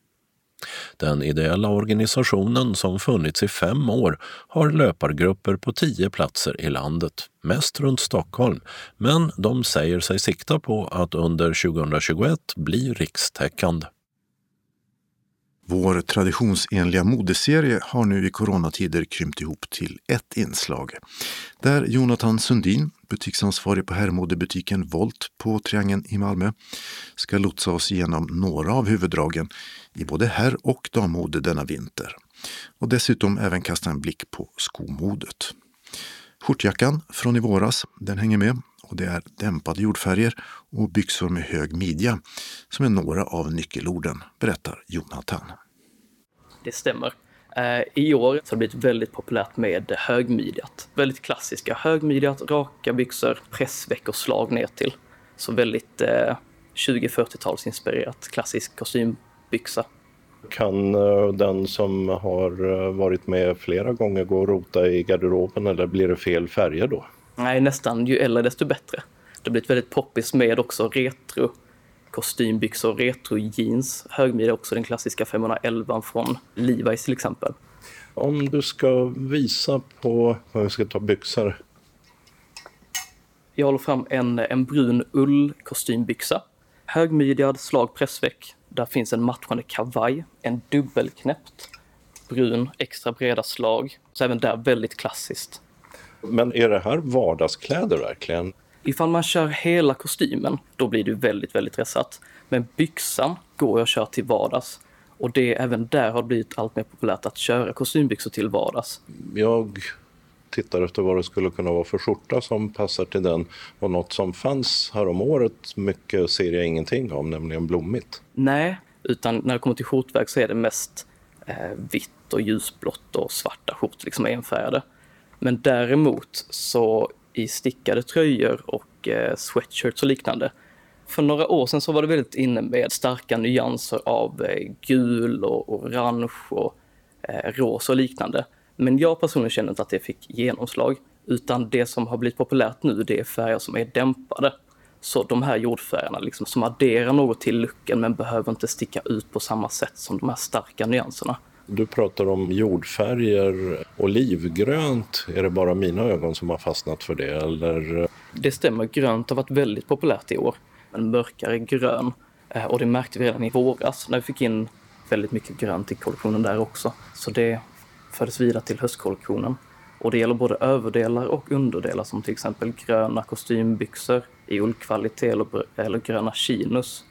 S2: Den ideella organisationen som funnits i fem år har löpargrupper på tio platser i landet, mest runt Stockholm, men de säger sig sikta på att under 2021 bli rikstäckande.
S1: Vår traditionsenliga modeserie har nu i coronatider krympt ihop till ett inslag. Där Jonathan Sundin, butiksansvarig på herrmodebutiken Volt på Triangeln i Malmö, ska lotsa oss igenom några av huvuddragen i både herr och dammode denna vinter. Och dessutom även kasta en blick på skomodet. Skjortjackan från i våras, den hänger med och det är dämpade jordfärger och byxor med hög midja som är några av nyckelorden, berättar Jonathan.
S9: Det stämmer. Eh, I år så har det blivit väldigt populärt med högmidjat. Väldigt klassiska högmidjat, raka byxor, pressveckoslag ner till. Så väldigt eh, 20-40-talsinspirerat, klassisk kostymbyxa.
S10: Kan eh, den som har eh, varit med flera gånger gå och rota i garderoben eller blir det fel färger då?
S9: Nej, nästan ju äldre desto bättre. Det har blivit väldigt poppis med också retro kostymbyxor, retro jeans. Högmidja också den klassiska 511 från Levi's till exempel.
S10: Om du ska visa på, vad vi ska ta byxor.
S9: Jag håller fram en, en brun ullkostymbyxa. Högmidjad slag pressväck. Där finns en matchande kavaj, en dubbelknäppt brun extra breda slag. Så även där väldigt klassiskt.
S10: Men är det här vardagskläder verkligen?
S9: Ifall man kör hela kostymen, då blir det väldigt, väldigt dressat. Men byxan går att köra till vardags. Och det även där har blivit allt mer populärt att köra kostymbyxor till vardags.
S10: Jag tittar efter vad det skulle kunna vara för skjorta som passar till den. Och något som fanns här om året mycket ser jag ingenting om, nämligen blommigt.
S9: Nej, utan när det kommer till skjortverk så är det mest eh, vitt och ljusblått och svarta skjortor, liksom enfärgade. Men däremot så i stickade tröjor och eh, sweatshirts och liknande. För några år sedan så var det väldigt inne med starka nyanser av eh, gul och orange och eh, rosa och liknande. Men jag personligen känner inte att det fick genomslag. Utan det som har blivit populärt nu det är färger som är dämpade. Så de här jordfärgerna liksom, som adderar något till looken men behöver inte sticka ut på samma sätt som de här starka nyanserna.
S10: Du pratar om jordfärger. Olivgrönt, är det bara mina ögon som har fastnat för det? Eller?
S9: Det stämmer, grönt har varit väldigt populärt i år. En mörkare grön. Eh, och det märkte vi redan i våras när vi fick in väldigt mycket grönt i kollektionen där också. Så det fördes vidare till höstkollektionen. Och det gäller både överdelar och underdelar som till exempel gröna kostymbyxor i ullkvalitet eller, eller gröna chinos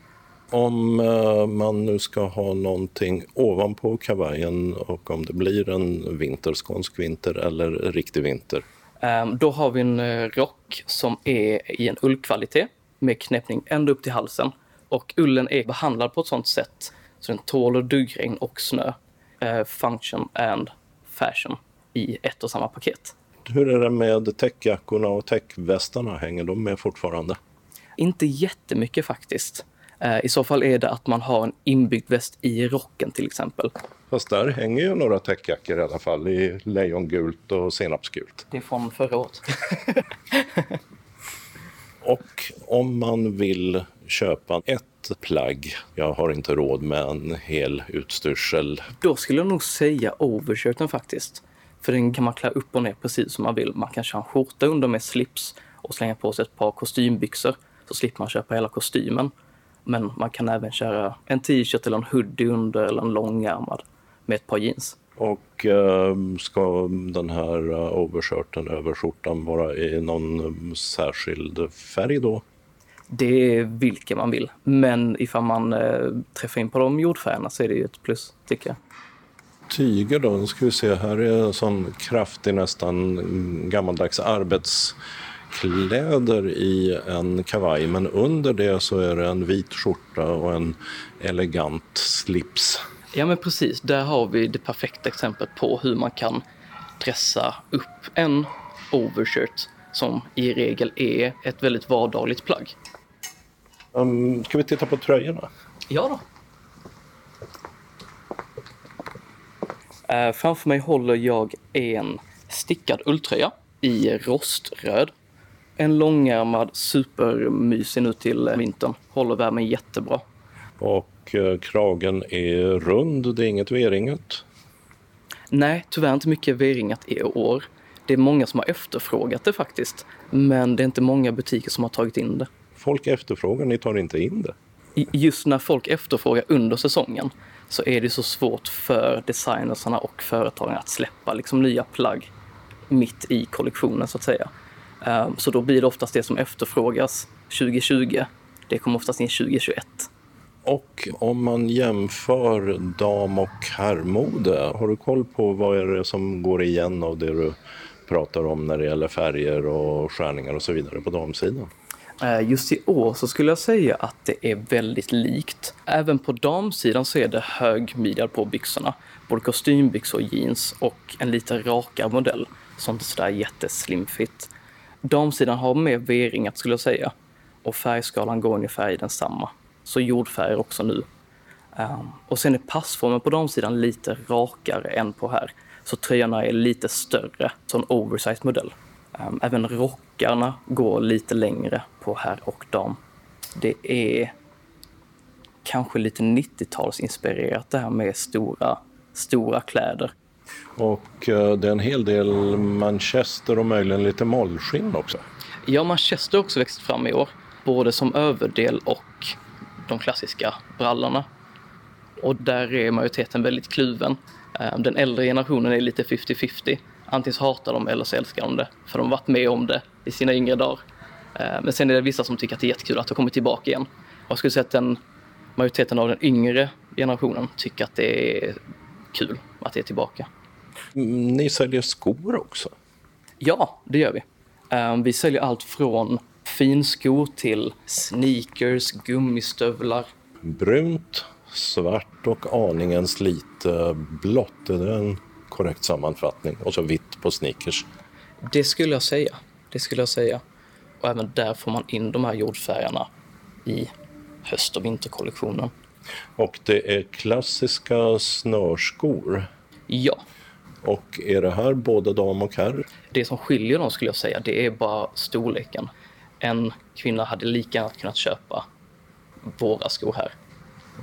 S10: om eh, man nu ska ha någonting ovanpå kavajen och om det blir en vinter, skånsk vinter eller riktig vinter?
S9: Ehm, då har vi en eh, rock som är i en ullkvalitet med knäppning ända upp till halsen. Och ullen är behandlad på ett sånt sätt så den tåler duggregn och snö. Eh, function and fashion i ett och samma paket.
S10: Hur är det med täckjackorna och täckvästarna? Hänger de med fortfarande?
S9: Inte jättemycket faktiskt. Eh, I så fall är det att man har en inbyggd väst i rocken till exempel.
S10: Fast där hänger ju några täckjackor i alla fall i lejongult och senapsgult.
S9: Det är från förra året.
S10: och om man vill köpa ett plagg, jag har inte råd med en hel utstyrsel.
S9: Då skulle jag nog säga overshirten faktiskt. För den kan man klä upp och ner precis som man vill. Man kan köra en skjorta under med slips och slänga på sig ett par kostymbyxor så slipper man köpa hela kostymen. Men man kan även köra en t-shirt eller en hoodie under eller en långärmad med ett par jeans.
S10: Och eh, ska den här uh, overshirten över skjortan vara i någon särskild färg då?
S9: Det är vilken man vill. Men ifall man eh, träffar in på de jordfärgerna så är det ju ett plus, tycker jag.
S10: Tyger då, nu ska vi se, här är en sån kraftig nästan gammaldags arbets kläder i en kavaj men under det så är det en vit skjorta och en elegant slips.
S9: Ja men precis, där har vi det perfekta exemplet på hur man kan dressa upp en overshirt som i regel är ett väldigt vardagligt plagg.
S10: Um, ska vi titta på tröjorna?
S9: Ja då. Uh, framför mig håller jag en stickad ulltröja i roströd en långärmad supermysig nu till vintern. Håller värmen jättebra.
S10: Och eh, kragen är rund, det är inget V-ringat?
S9: Nej, tyvärr inte mycket V-ringat i år. Det är många som har efterfrågat det faktiskt. Men det är inte många butiker som har tagit in det.
S10: Folk efterfrågar, ni tar inte in det?
S9: Just när folk efterfrågar under säsongen så är det så svårt för designersarna och företagen att släppa liksom nya plagg mitt i kollektionen så att säga. Ehm, så då blir det oftast det som efterfrågas 2020, det kommer oftast in 2021.
S2: Och om man jämför dam och herrmode, har du koll på vad är det som går igen av det du pratar om när det gäller färger och skärningar och så vidare på damsidan?
S9: Eh, just i år så skulle jag säga att det är väldigt likt. Även på damsidan så är det högmidjad på byxorna. Både kostymbyxor och jeans och en lite rakare modell. Så inte sådär jätteslimfit. Damsidan har mer V-ringat skulle jag säga. Och färgskalan går ungefär i densamma. Så jordfärger också nu. Um, och sen är passformen på damsidan lite rakare än på här. Så tröjorna är lite större, som en oversized modell. Um, även rockarna går lite längre på herr och dam. Det är kanske lite 90-talsinspirerat det här med stora, stora kläder.
S2: Och eh, det är en hel del manchester och möjligen lite mollskinn också.
S9: Ja, manchester har också växt fram i år. Både som överdel och de klassiska brallorna. Och där är majoriteten väldigt kluven. Eh, den äldre generationen är lite 50-50 antingen så hatar de eller så älskar de det. För de har varit med om det i sina yngre dagar. Eh, men sen är det vissa som tycker att det är jättekul att det har kommit tillbaka igen. Och jag skulle säga att den, majoriteten av den yngre generationen tycker att det är kul att det är tillbaka.
S2: Mm, ni säljer skor också?
S9: Ja, det gör vi. Eh, vi säljer allt från finskor till sneakers, gummistövlar.
S2: Brunt, svart och aningens lite blått. Är det en korrekt sammanfattning. Och så vitt på sneakers.
S9: Det skulle jag säga. Det skulle jag säga. Och även där får man in de här jordfärgerna i höst och vinterkollektionen.
S2: Och det är klassiska snörskor?
S9: Ja.
S2: Och är det här både dam och herr?
S9: Det som skiljer dem skulle jag säga, det är bara storleken. En kvinna hade lika gärna kunnat köpa våra skor här.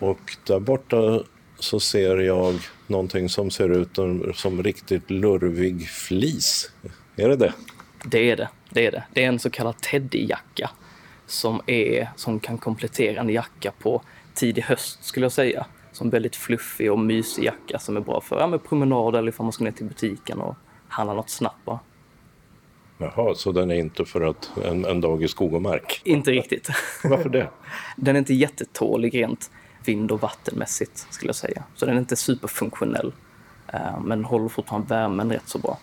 S2: Och där borta så ser jag någonting som ser ut som riktigt lurvig flis. Är det det?
S9: Det är det. Det är, det. Det är en så kallad teddyjacka som, är, som kan komplettera en jacka på tidig höst skulle jag säga. Som väldigt fluffig och mysig jacka som är bra för ja, med promenad eller ifall man ska ner till butiken och handla något snabbt bara.
S2: Jaha, så den är inte för att en, en dag i skog och mark?
S9: Inte riktigt.
S2: Varför det?
S9: Den är inte jättetålig rent vind och vattenmässigt skulle jag säga. Så den är inte superfunktionell. Eh, men håller fortfarande värmen rätt så bra.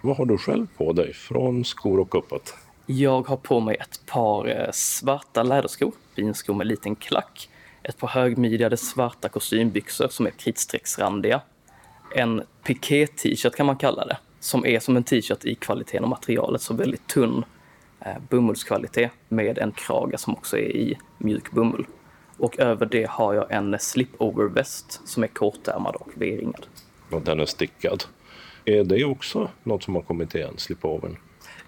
S2: Vad har du själv på dig från skor och uppåt?
S9: Jag har på mig ett par eh, svarta läderskor, vinskor med liten klack. Ett par högmidjade svarta kostymbyxor som är kritstrecksrandiga. En piké-t-shirt kan man kalla det, som är som en t-shirt i kvaliteten och materialet, så väldigt tunn eh, bomullskvalitet med en krage som också är i mjuk bomull. Och över det har jag en slipover-väst som är kortärmad och V-ringad.
S2: Och den är stickad. Är det också något som har kommit igen, slipovern?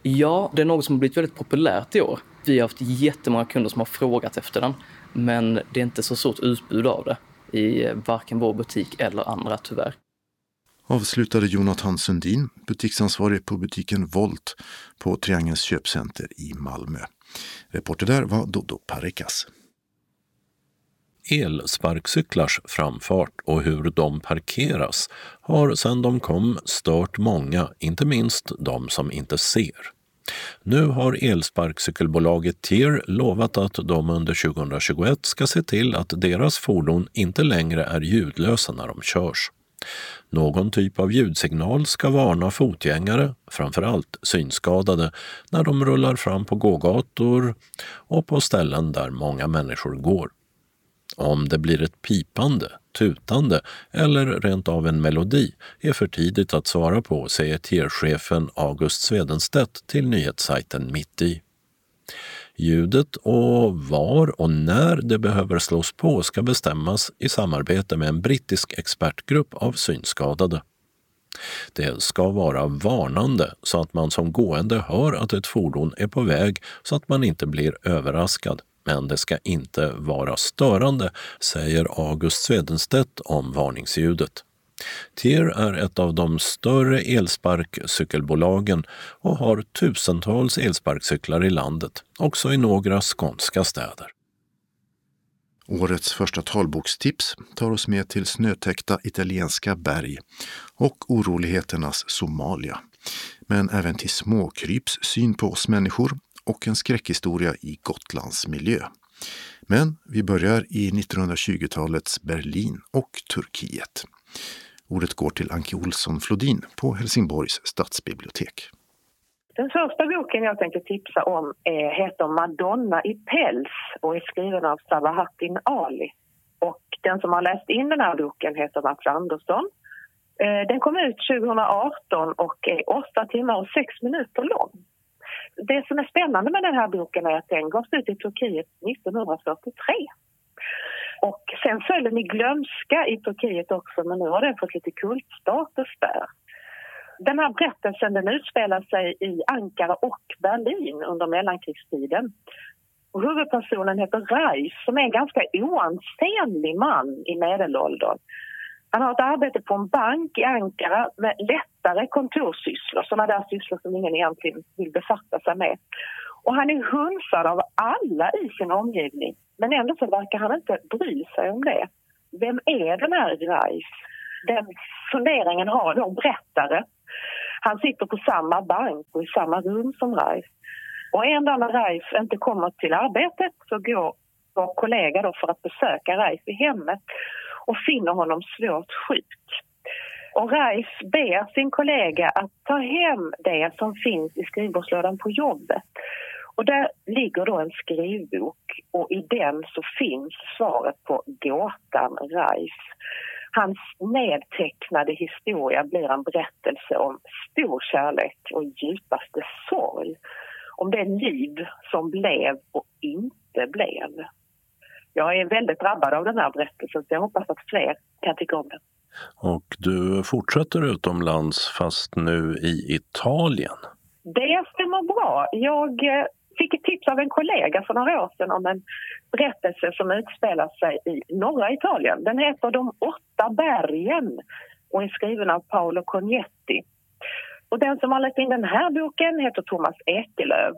S9: Ja, det är något som har blivit väldigt populärt i år. Vi har haft jättemånga kunder som har frågat efter den, men det är inte så stort utbud av det i varken vår butik eller andra tyvärr.
S1: Avslutade Jonathan Sundin, butiksansvarig på butiken Volt på Triangelns köpcenter i Malmö. Reporter där var Dodo Parikas
S2: elsparkcyklars framfart och hur de parkeras har sedan de kom stört många, inte minst de som inte ser. Nu har elsparkcykelbolaget TIR lovat att de under 2021 ska se till att deras fordon inte längre är ljudlösa när de körs. Någon typ av ljudsignal ska varna fotgängare, framförallt synskadade, när de rullar fram på gågator och på ställen där många människor går. Om det blir ett pipande, tutande eller rent av en melodi är för tidigt att svara på, säger TIR-chefen August Svedenstedt till nyhetssajten Mitt i. Ljudet och var och när det behöver slås på ska bestämmas i samarbete med en brittisk expertgrupp av synskadade. Det ska vara varnande så att man som gående hör att ett fordon är på väg så att man inte blir överraskad men det ska inte vara störande, säger August Svedenstedt om varningsljudet. Tier är ett av de större elsparkcykelbolagen och har tusentals elsparkcyklar i landet, också i några skånska städer.
S1: Årets första talbokstips tar oss med till snötäckta italienska berg och oroligheternas Somalia. Men även till småkryps syn på oss människor och en skräckhistoria i Gotlands miljö. Men vi börjar i 1920-talets Berlin och Turkiet. Ordet går till Anki Olsson Flodin på Helsingborgs stadsbibliotek.
S11: Den första boken jag tänkte tipsa om är, heter Madonna i päls och är skriven av Sabahattin Ali. Och den som har läst in den här boken heter Mats Andersson. Eh, den kom ut 2018 och är 8 timmar och 6 minuter lång. Det som är spännande med den här boken är att den gavs ut i Turkiet 1943. Och sen föll den i glömska i Turkiet också men nu har den fått lite kultstatus där. Den här berättelsen den utspelar sig i Ankara och Berlin under mellankrigstiden. Och huvudpersonen heter Reis som är en ganska oansenlig man i medelåldern. Han har ett arbete på en bank i Ankara med lättare kontorssysslor, sådana där sysslor som ingen egentligen vill befatta sig med. Och han är hunsad av alla i sin omgivning, men ändå så verkar han inte bry sig om det. Vem är den här Reis? Den funderingen har då berättare han sitter på samma bank och i samma rum som Raif. Och en dag när Raif inte kommer till arbetet så går vår kollega då för att besöka Raif i hemmet och finner honom svårt sjuk. Och Reif ber sin kollega att ta hem det som finns i skrivbordslådan på jobbet. Och där ligger då en skrivbok och i den så finns svaret på gåtan Reif. Hans nedtecknade historia blir en berättelse om stor kärlek och djupaste sorg. Om det liv som blev och inte blev. Jag är väldigt drabbad av den här berättelsen så jag hoppas att fler kan tycka om den.
S2: Och du fortsätter utomlands fast nu i Italien?
S11: Det stämmer bra. Jag eh, fick ett tips av en kollega för några år sedan om en berättelse som utspelar sig i norra Italien. Den heter De åtta bergen och är skriven av Paolo Cognetti. Och den som har läst in den här boken heter Thomas Ekelöv.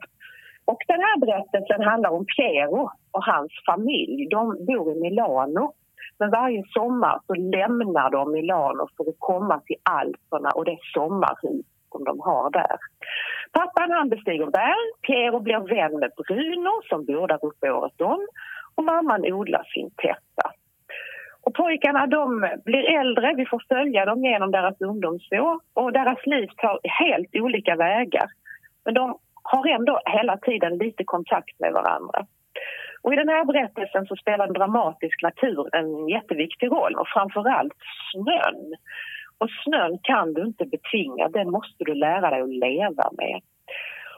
S11: Och den här berättelsen handlar om Piero och hans familj. De bor i Milano. Men varje sommar så lämnar de Milano för att komma till Alperna och det sommarhus som de har där. Pappan han bestiger berg, Piero blir vän med Bruno som bor där uppe året om och mamman odlar sin täppa. Och pojkarna de blir äldre, vi får följa dem genom deras ungdomsår och deras liv tar helt olika vägar. Men de har ändå hela tiden lite kontakt med varandra. Och I den här berättelsen så spelar dramatisk natur en jätteviktig roll och framförallt snön. Och snön kan du inte betvinga, den måste du lära dig att leva med.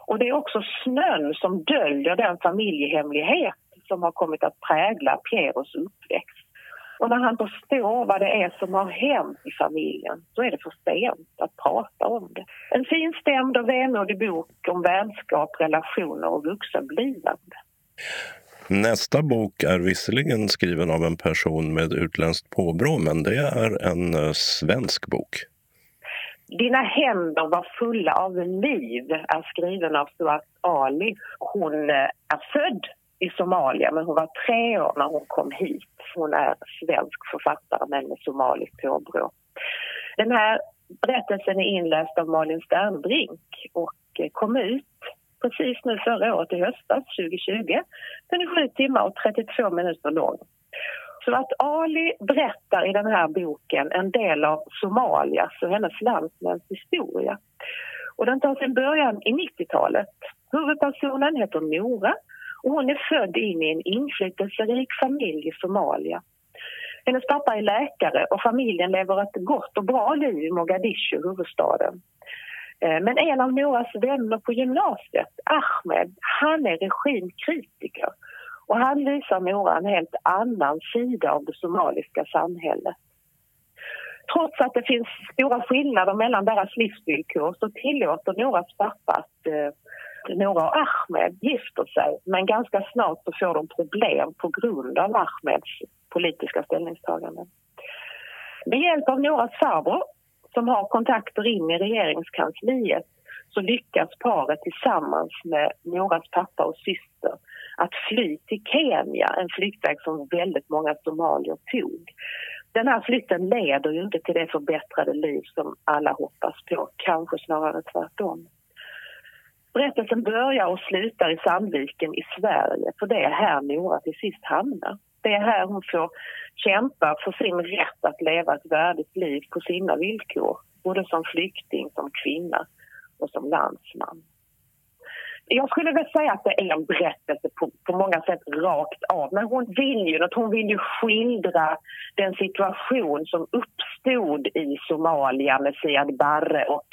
S11: Och det är också snön som döljer den familjehemlighet som har kommit att prägla Pieros uppväxt. Och när han förstår vad det är som har hänt i familjen så är det för sent att prata om det. En finstämd och vemodig bok om vänskap, relationer och vuxenblivande.
S2: Nästa bok är visserligen skriven av en person med utländskt påbrå, men det är en eh, svensk bok.
S11: Dina händer var fulla av liv är skriven av Stuart Ali. Hon eh, är född i Somalia, men hon var tre år när hon kom hit. Hon är svensk författare men med somaliskt påbrå. Den här berättelsen är inläst av Malin Sternbrink och eh, kom ut precis nu förra året i höstas, 2020. Den är 7 timmar och 32 minuter lång. Så att Ali berättar i den här boken en del av Somalias och hennes landsmäns historia. Och den tar sin början i 90-talet. Huvudpersonen heter Nora och hon är född in i en inflytelserik familj i Somalia. Hennes pappa är läkare och familjen lever ett gott och bra liv i Mogadishu, huvudstaden. Eh, men en av Noras vänner på gymnasiet, Ahmed, han är regimkritiker och han visar Nora en helt annan sida av det somaliska samhället. Trots att det finns stora skillnader mellan deras livsvillkor så tillåter Noras pappa att eh, Nora och Ahmed gifter sig men ganska snart så får de problem på grund av Ahmeds politiska ställningstaganden. Med hjälp av Noras farbror som har kontakter in i regeringskansliet så lyckas paret tillsammans med Noras pappa och syster att fly till Kenya, en flyktväg som väldigt många somalier tog. Den här flytten leder ju inte till det förbättrade liv som alla hoppas på, kanske snarare tvärtom. Berättelsen börjar och slutar i Sandviken i Sverige, för det är här Nora till sist hamnar. Det är här hon får kämpa för sin rätt att leva ett värdigt liv på sina villkor, både som flykting, som kvinna och som landsman. Jag skulle väl säga att det är en berättelse på, på många sätt rakt av. Men hon vill ju något. Hon vill ju skildra den situation som uppstod i Somalia med Siad Barre och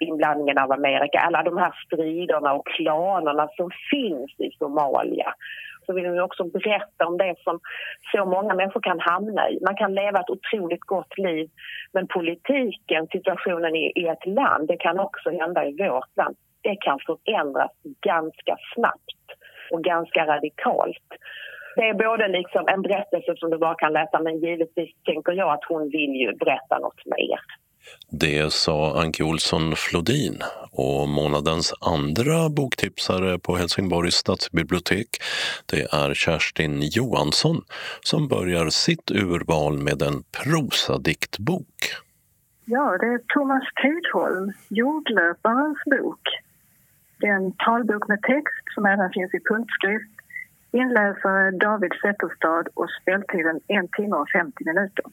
S11: inblandningen av Amerika. Alla de här striderna och klanerna som finns i Somalia så vill vi också berätta om det som så många människor kan hamna i. Man kan leva ett otroligt gott liv men politiken, situationen i, i ett land, det kan också hända i vårt land. Det kan förändras ganska snabbt och ganska radikalt. Det är både liksom en berättelse som du bara kan läsa men givetvis tänker jag att hon vill ju berätta något mer.
S2: Det sa Anki Olsson Flodin och månadens andra boktipsare på Helsingborgs stadsbibliotek det är Kerstin Johansson som börjar sitt urval med en prosadiktbok.
S12: Ja, det är Thomas Tidholm, Jordlöparens bok. Det är en talbok med text som även finns i punktskrift. Inläsare David Zetterstad och speltiden 1 timme och 50 minuter.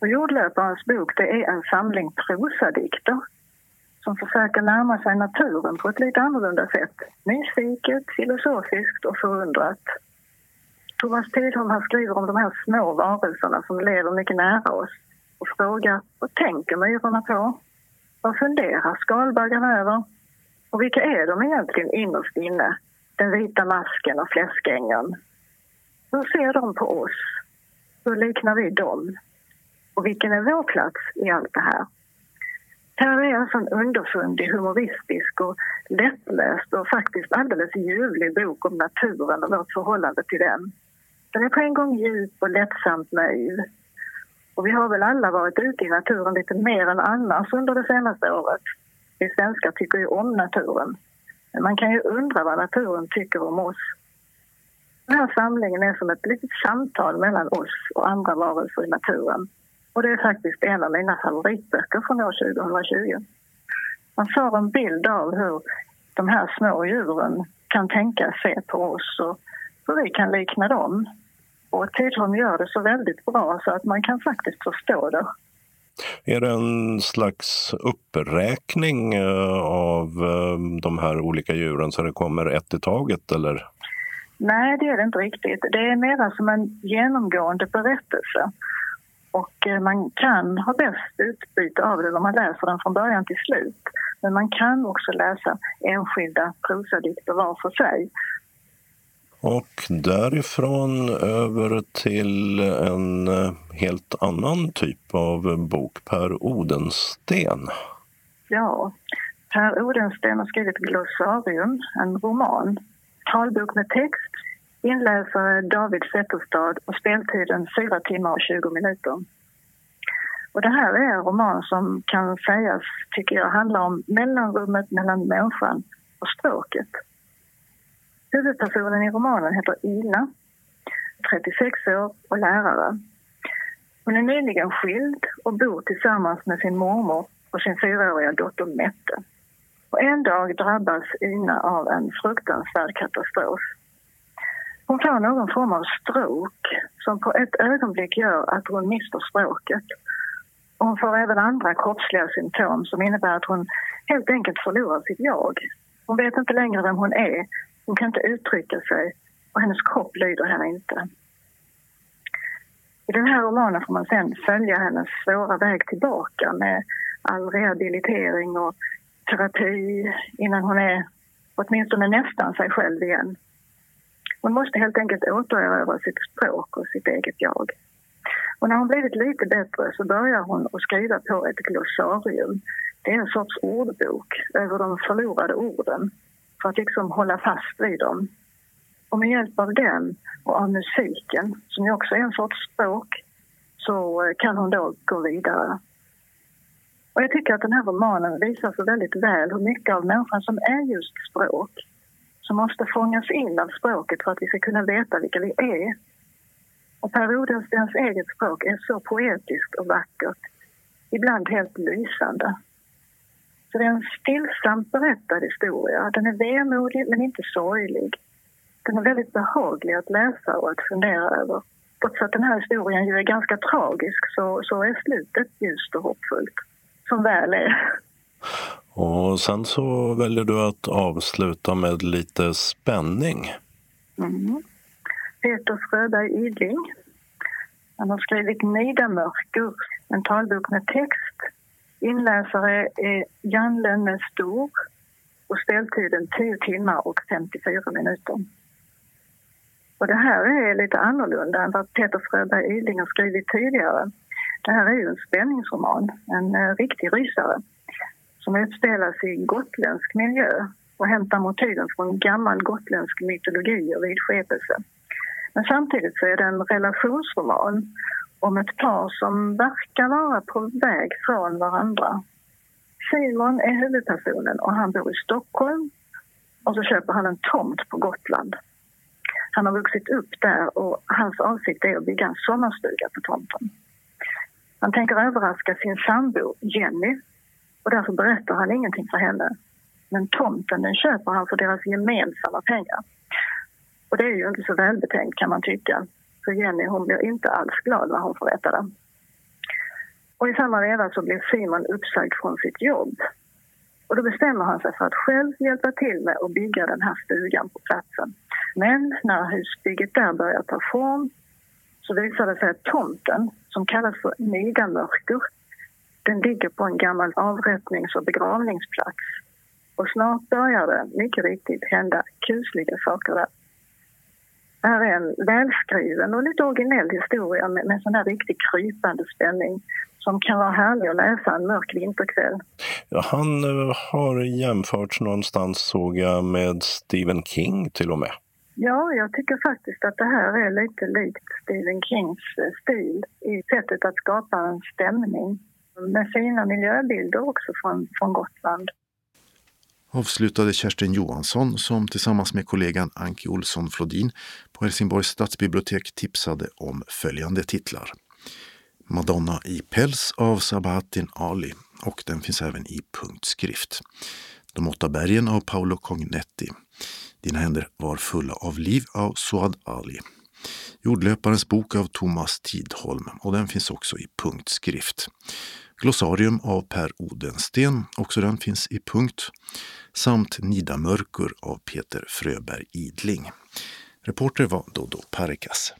S12: Och Jordlöparens bok det är en samling prosadikter som försöker närma sig naturen på ett lite annorlunda sätt. Nyfiket, filosofiskt och förundrat. Thomas Tidholm han skriver om de här små varelserna som lever mycket nära oss och frågar vad tänker myrorna på? Vad funderar skalbaggarna över? Och vilka är de egentligen innerst inne? Den vita masken och fläskängeln. Hur ser de på oss? Hur liknar vi dem? Och vilken är vår plats i allt det här? Här är alltså en underfundig, humoristisk och lättläst och faktiskt alldeles ljuvlig bok om naturen och vårt förhållande till den. Den är på en gång djup och lättsamt naiv. Och vi har väl alla varit ute i naturen lite mer än annars under det senaste året. Vi svenskar tycker ju om naturen. Men man kan ju undra vad naturen tycker om oss. Den här samlingen är som ett litet samtal mellan oss och andra varelser i naturen. Och det är faktiskt en av mina favoritböcker från år 2020. Man får en bild av hur de här små djuren kan tänka se på oss och hur vi kan likna dem. Och Tidholm gör det så väldigt bra så att man kan faktiskt förstå det.
S2: Är det en slags uppräkning eh, av eh, de här olika djuren så det kommer ett i taget eller?
S12: Nej, det är det inte riktigt. Det är mer som en genomgående berättelse. Och eh, man kan ha bäst utbyte av det om man läser den från början till slut. Men man kan också läsa enskilda prosadikter var för sig.
S2: Och därifrån över till en eh, helt annan typ av bok, Per Odensten.
S12: Ja, Per Odensten har skrivit Glossarium, en roman. Talbok med text Inläsare David Zetterstad och speltiden 4 timmar och 20 minuter. Och det här är en roman som kan sägas, tycker jag, handla om mellanrummet mellan människan och språket. Huvudpersonen i romanen heter Ina, 36 år och lärare. Hon är nyligen skild och bor tillsammans med sin mormor och sin fyraåriga dotter Mette. Och en dag drabbas Ina av en fruktansvärd katastrof. Hon får någon form av stroke som på ett ögonblick gör att hon mister språket. Och hon får även andra kroppsliga symptom som innebär att hon helt enkelt förlorar sitt jag. Hon vet inte längre vem hon är, hon kan inte uttrycka sig och hennes kropp lyder henne inte. I den här romanen får man sen följa hennes svåra väg tillbaka med all rehabilitering och terapi innan hon är åtminstone nästan sig själv igen. Hon måste helt enkelt återerövra sitt språk och sitt eget jag. Och när hon blivit lite bättre så börjar hon att skriva på ett glossarium. Det är en sorts ordbok över de förlorade orden för att liksom hålla fast vid dem. Och med hjälp av den och av musiken, som ju också är en sorts språk, så eh, kan hon då gå vidare. Och jag tycker att den här romanen visar så väldigt väl hur mycket av människan som är just språk som måste fångas in av språket för att vi ska kunna veta vilka vi är. Och Per Odenstens eget språk är så poetiskt och vackert, ibland helt lysande. Så det är en stillsamt berättad historia. Den är vemodig men inte sorglig. Den är väldigt behaglig att läsa och att fundera över. Trots att den här historien ju är ganska tragisk så, så är slutet ljust och hoppfullt. Som väl är.
S2: Och sen så väljer du att avsluta med lite spänning.
S12: Mm. Peter Fröberg Idling. Han har skrivit Nidamörker, en talbok med text. Inläsare är Jan Lönne Stor och speltiden 10 timmar och 54 minuter. Och det här är lite annorlunda än vad Peter Fröberg Idling har skrivit tidigare. Det här är ju en spänningsroman, en eh, riktig rysare som utspelas i gotländsk miljö och hämtar motiven från gammal gotländsk mytologi och vidskepelse. Men samtidigt så är det en relationsroman om ett par som verkar vara på väg från varandra. Simon är huvudpersonen och han bor i Stockholm och så köper han en tomt på Gotland. Han har vuxit upp där och hans avsikt är att bygga en sommarstuga på tomten. Han tänker överraska sin sambo Jenny och därför berättar han ingenting för henne. Men tomten den köper han för deras gemensamma pengar. Och det är ju inte så välbetänkt kan man tycka. För Jenny hon blir inte alls glad när hon får veta det. Och i samma veva så blir Simon uppsagd från sitt jobb. Och då bestämmer han sig för att själv hjälpa till med att bygga den här stugan på platsen. Men när husbygget där börjar ta form så visar det sig att tomten, som kallas för Nidamörker, den ligger på en gammal avrättnings och begravningsplats. Och snart börjar det mycket riktigt hända kusliga saker där. Det här är en välskriven och lite originell historia med, med sån här riktigt krypande spänning som kan vara härlig att läsa en mörk vinterkväll.
S2: Ja, han uh, har jämförts någonstans såg jag med Stephen King till och med.
S12: Ja, jag tycker faktiskt att det här är lite likt Stephen Kings eh, stil i sättet att skapa en stämning med fina miljöbilder också från, från Gotland.
S1: Avslutade Kerstin Johansson som tillsammans med kollegan Anki Olsson Flodin på Helsingborgs stadsbibliotek tipsade om följande titlar. Madonna i päls av Sabahattin Ali och den finns även i punktskrift. De åtta bergen av Paolo Cognetti. Dina händer var fulla av liv av Suad Ali. Jordlöparens bok av Thomas Tidholm och den finns också i punktskrift. Glossarium av Per Odensten, också den finns i punkt. Samt Nidamörkur av Peter Fröberg Idling. Reporter var Dodo Parikas.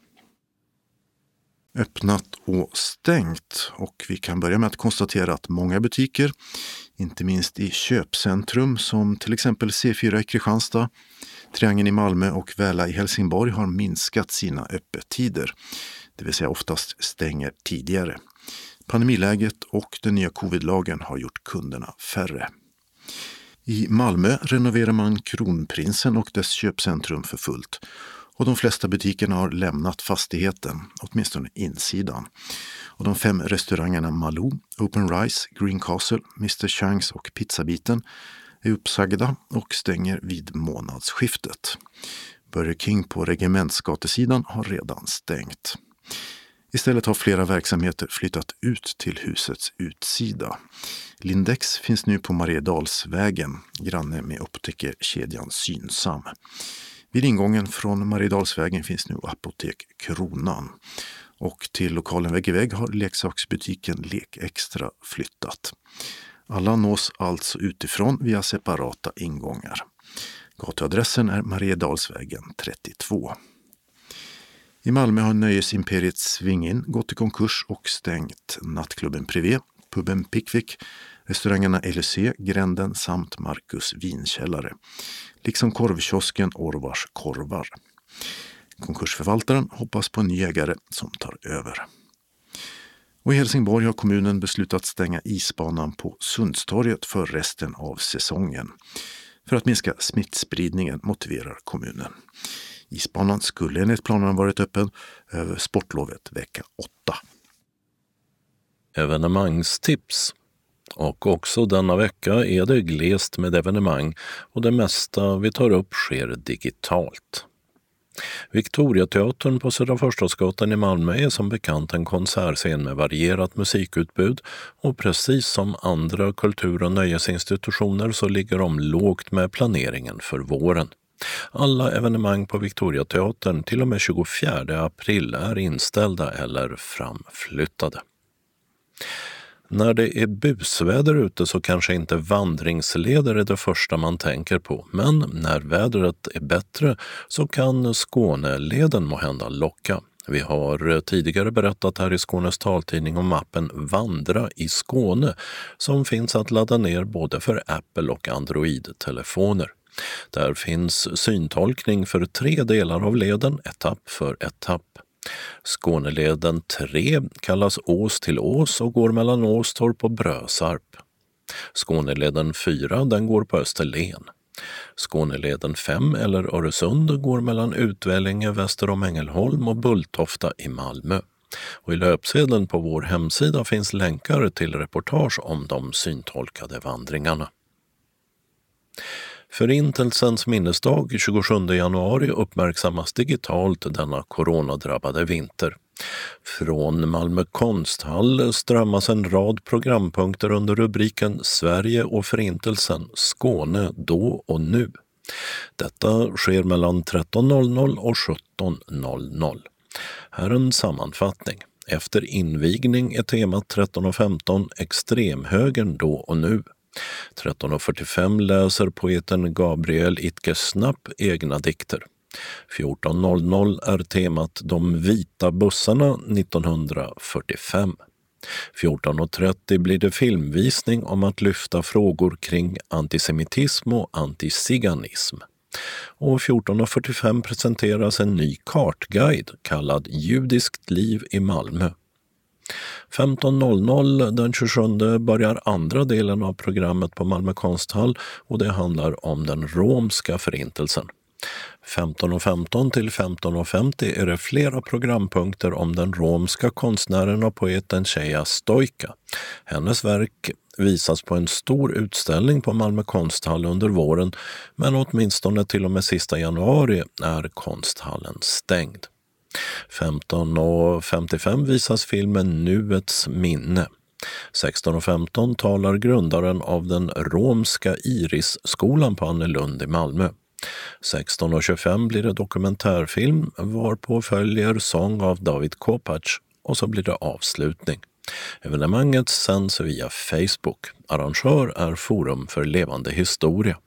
S1: Öppnat och stängt och vi kan börja med att konstatera att många butiker, inte minst i köpcentrum som till exempel C4 i Kristianstad, Triangeln i Malmö och Väla i Helsingborg har minskat sina öppettider, det vill säga oftast stänger tidigare. Pandemiläget och den nya covidlagen har gjort kunderna färre. I Malmö renoverar man Kronprinsen och dess köpcentrum för fullt. Och de flesta butikerna har lämnat fastigheten, åtminstone insidan. Och de fem restaurangerna Malou, Open Rice, Green Castle, Mr Changs och Pizzabiten är uppsagda och stänger vid månadsskiftet. Burger King på Regementsgatesidan har redan stängt. Istället har flera verksamheter flyttat ut till husets utsida. Lindex finns nu på Mariedalsvägen, granne med optikerkedjan Synsam. Vid ingången från Mariedalsvägen finns nu Apotek Kronan. Och till lokalen vägg i vägg har leksaksbutiken Lek Extra flyttat. Alla nås alltså utifrån via separata ingångar. Gatuadressen är Mariedalsvägen 32. I Malmö har nöjesimperiet Svingin gått i konkurs och stängt nattklubben Privé, puben Pickwick, restaurangerna LC, Gränden samt Marcus vinkällare, liksom korvkiosken Orvars korvar. Konkursförvaltaren hoppas på en ny ägare som tar över. Och I Helsingborg har kommunen beslutat stänga isbanan på Sundstorget för resten av säsongen. För att minska smittspridningen, motiverar kommunen. Isbanan skulle enligt planerna varit öppen över sportlovet vecka 8.
S2: Evenemangstips Och också denna vecka är det glest med evenemang och det mesta vi tar upp sker digitalt. Victoriateatern på Södra Förstadsgatan i Malmö är som bekant en konsertscen med varierat musikutbud och precis som andra kultur och nöjesinstitutioner så ligger de lågt med planeringen för våren. Alla evenemang på Victoriateatern till och med 24 april är inställda eller framflyttade. När det är busväder ute så kanske inte vandringsleder är det första man tänker på, men när vädret är bättre så kan Skåneleden måhända locka. Vi har tidigare berättat här i Skånes taltidning om appen Vandra i Skåne som finns att ladda ner både för Apple och Android-telefoner. Där finns syntolkning för tre delar av leden, etapp för etapp. Skåneleden 3 kallas Ås till Ås och går mellan Åstorp och Brösarp. Skåneleden 4 den går på Österlen. Skåneleden 5 eller Öresund går mellan Utvällinge väster om Ängelholm och Bulltofta i Malmö. Och I löpsedeln på vår hemsida finns länkar till reportage om de syntolkade vandringarna. Förintelsens minnesdag 27 januari uppmärksammas digitalt denna coronadrabbade vinter. Från Malmö konsthall strömmas en rad programpunkter under rubriken Sverige och Förintelsen, Skåne då och nu. Detta sker mellan 13.00 och 17.00. Här en sammanfattning. Efter invigning är temat 13.15 Extremhögern då och nu. 13.45 läser poeten Gabriel Itkesnapp egna dikter. 14.00 är temat De vita bussarna 1945. 14.30 blir det filmvisning om att lyfta frågor kring antisemitism och antiziganism. Och 14.45 presenteras en ny kartguide kallad Judiskt liv i Malmö 15.00 den 27 börjar andra delen av programmet på Malmö konsthall och det handlar om den romska förintelsen. 15.15 till 15.50 är det flera programpunkter om den romska konstnären och poeten Cheja Stojka. Hennes verk visas på en stor utställning på Malmö konsthall under våren men åtminstone till och med sista januari är konsthallen stängd. 15.55 visas filmen Nuets minne. 16.15 talar grundaren av den romska Irisskolan på Annelund i Malmö. 16.25 blir det dokumentärfilm varpå följer sång av David Kopacz och så blir det avslutning. Evenemanget sänds via Facebook. Arrangör är Forum för levande historia.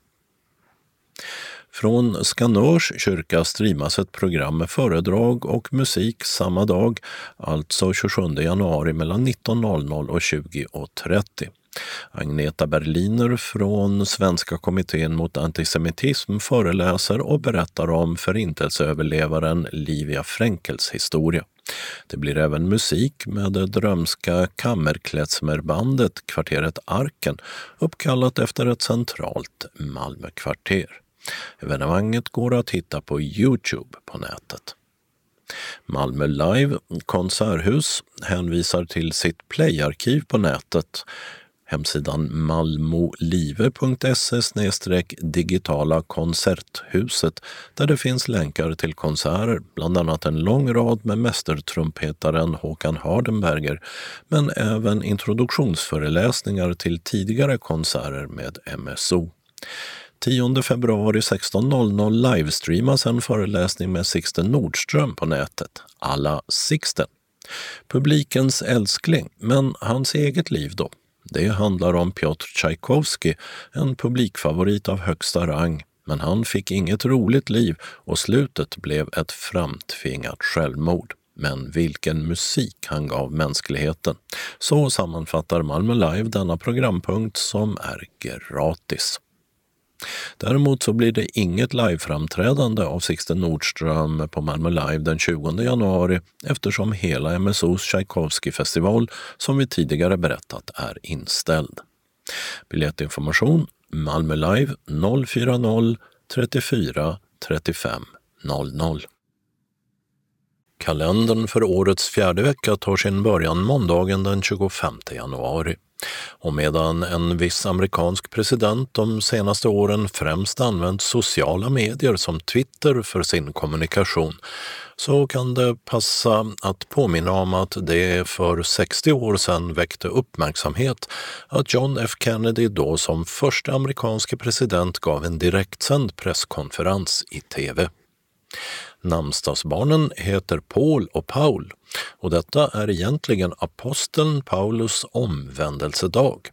S2: Från Skanörs kyrka streamas ett program med föredrag och musik samma dag, alltså 27 januari mellan 19.00 och 20.30. Agneta Berliner från Svenska kommittén mot antisemitism föreläser och berättar om förintelseöverlevaren Livia Fränkels historia. Det blir även musik med det drömska kammerklezmerbandet Kvarteret Arken uppkallat efter ett centralt Malmökvarter. Evenemanget går att hitta på Youtube på nätet. Malmö Live konserthus hänvisar till sitt playarkiv på nätet hemsidan malmolive.se digitala konserthuset där det finns länkar till konserter, bland annat en lång rad med mästertrumpetaren Håkan Hardenberger, men även introduktionsföreläsningar till tidigare konserter med MSO. 10 februari 16.00 livestreamas en föreläsning med Sixten Nordström på nätet, alla Sixten. Publikens älskling, men hans eget liv då? Det handlar om Piotr Tchaikovsky, en publikfavorit av högsta rang. Men han fick inget roligt liv och slutet blev ett framtvingat självmord. Men vilken musik han gav mänskligheten. Så sammanfattar Malmö Live denna programpunkt som är gratis. Däremot så blir det inget liveframträdande av Sixten Nordström på Malmö Live den 20 januari eftersom hela MSOs Tchaikovsky-festival, som vi tidigare berättat, är inställd. Biljettinformation Malmö Live 040 34 35 00. Kalendern för årets fjärde vecka tar sin början måndagen den 25 januari. Och medan en viss amerikansk president de senaste åren främst använt sociala medier som Twitter för sin kommunikation så kan det passa att påminna om att det för 60 år sedan väckte uppmärksamhet att John F Kennedy då som första amerikanske president gav en direktsänd presskonferens i tv. Namnsdagsbarnen heter Paul och Paul och detta är egentligen aposteln Paulus omvändelsedag.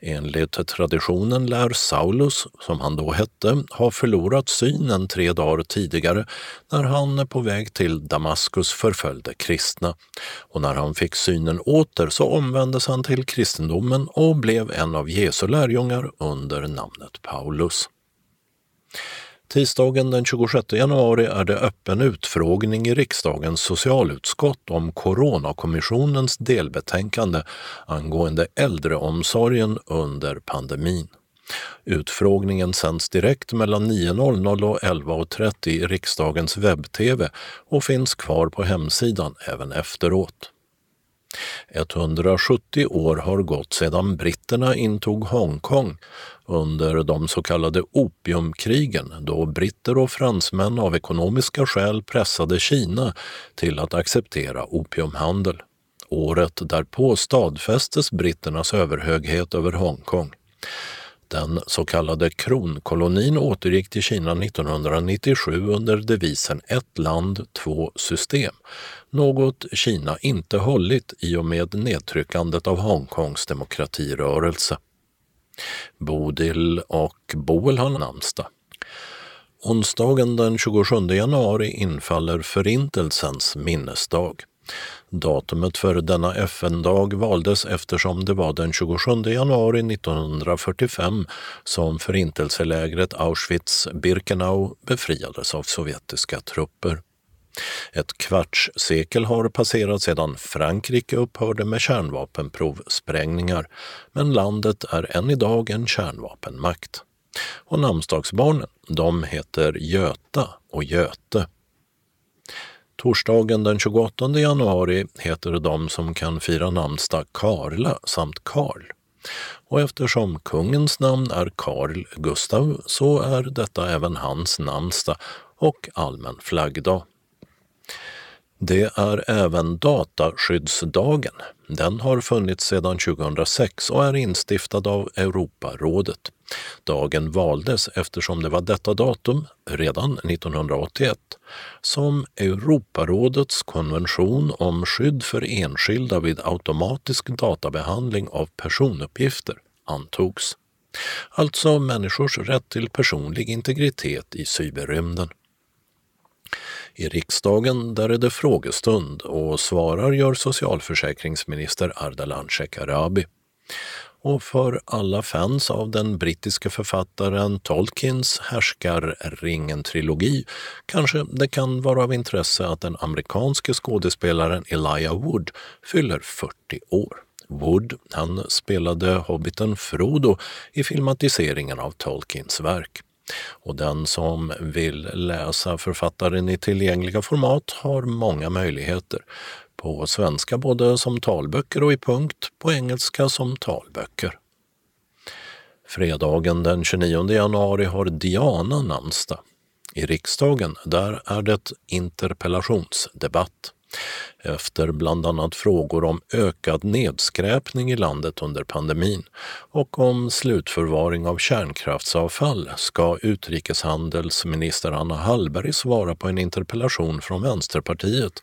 S2: Enligt traditionen lär Saulus, som han då hette, ha förlorat synen tre dagar tidigare när han på väg till Damaskus förföljde kristna. Och när han fick synen åter så omvändes han till kristendomen och blev en av Jesu lärjungar under namnet Paulus. Tisdagen den 26 januari är det öppen utfrågning i riksdagens socialutskott om Coronakommissionens delbetänkande angående äldreomsorgen under pandemin. Utfrågningen sänds direkt mellan 9.00 och 11.30 i riksdagens webb-tv och finns kvar på hemsidan även efteråt. 170 år har gått sedan britterna intog Hongkong under de så kallade opiumkrigen då britter och fransmän av ekonomiska skäl pressade Kina till att acceptera opiumhandel. Året därpå stadfästes britternas överhöghet över Hongkong. Den så kallade kronkolonin återgick till Kina 1997 under devisen ett land, två system, något Kina inte hållit i och med nedtryckandet av Hongkongs demokratirörelse. Bodil och Boel har namnsdag. Onsdagen den 27 januari infaller Förintelsens minnesdag. Datumet för denna FN-dag valdes eftersom det var den 27 januari 1945 som förintelselägret Auschwitz-Birkenau befriades av sovjetiska trupper. Ett kvarts sekel har passerat sedan Frankrike upphörde med kärnvapenprovsprängningar, men landet är än idag en kärnvapenmakt. Och namnsdagsbarnen, de heter Göta och Göte. Torsdagen den 28 januari heter de som kan fira namnsdag Karla samt Karl. Och eftersom kungens namn är Karl Gustav så är detta även hans namnsdag och allmän flaggdag. Det är även Dataskyddsdagen. Den har funnits sedan 2006 och är instiftad av Europarådet. Dagen valdes eftersom det var detta datum, redan 1981, som Europarådets konvention om skydd för enskilda vid automatisk databehandling av personuppgifter antogs. Alltså människors rätt till personlig integritet i cyberrymden. I riksdagen där är det frågestund och svarar gör socialförsäkringsminister Ardalan Shekarabi. Och för alla fans av den brittiska författaren Tolkiens Härskarringen-trilogi kanske det kan vara av intresse att den amerikanske skådespelaren Elijah Wood fyller 40 år. Wood han spelade hobbiten Frodo i filmatiseringen av Tolkiens verk. Och den som vill läsa författaren i tillgängliga format har många möjligheter. På svenska både som talböcker och i punkt, på engelska som talböcker. Fredagen den 29 januari har Diana namnsdag. I riksdagen där är det interpellationsdebatt efter bland annat frågor om ökad nedskräpning i landet under pandemin och om slutförvaring av kärnkraftsavfall ska utrikeshandelsminister Anna Hallberg svara på en interpellation från Vänsterpartiet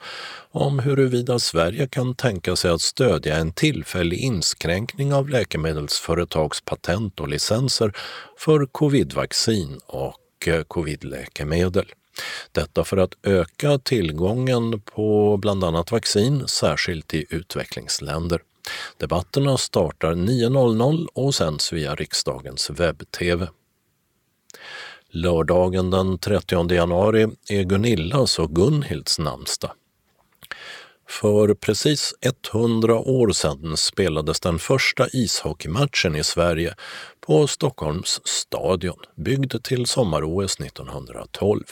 S2: om huruvida Sverige kan tänka sig att stödja en tillfällig inskränkning av läkemedelsföretags patent och licenser för covidvaccin och eh, covidläkemedel. Detta för att öka tillgången på bland annat vaccin, särskilt i utvecklingsländer. Debatterna startar 9.00 och sänds via riksdagens webb-tv. Lördagen den 30 januari är Gunillas och Gunhilds namnsdag. För precis 100 år sedan spelades den första ishockeymatchen i Sverige på Stockholms stadion, byggd till sommar-OS 1912.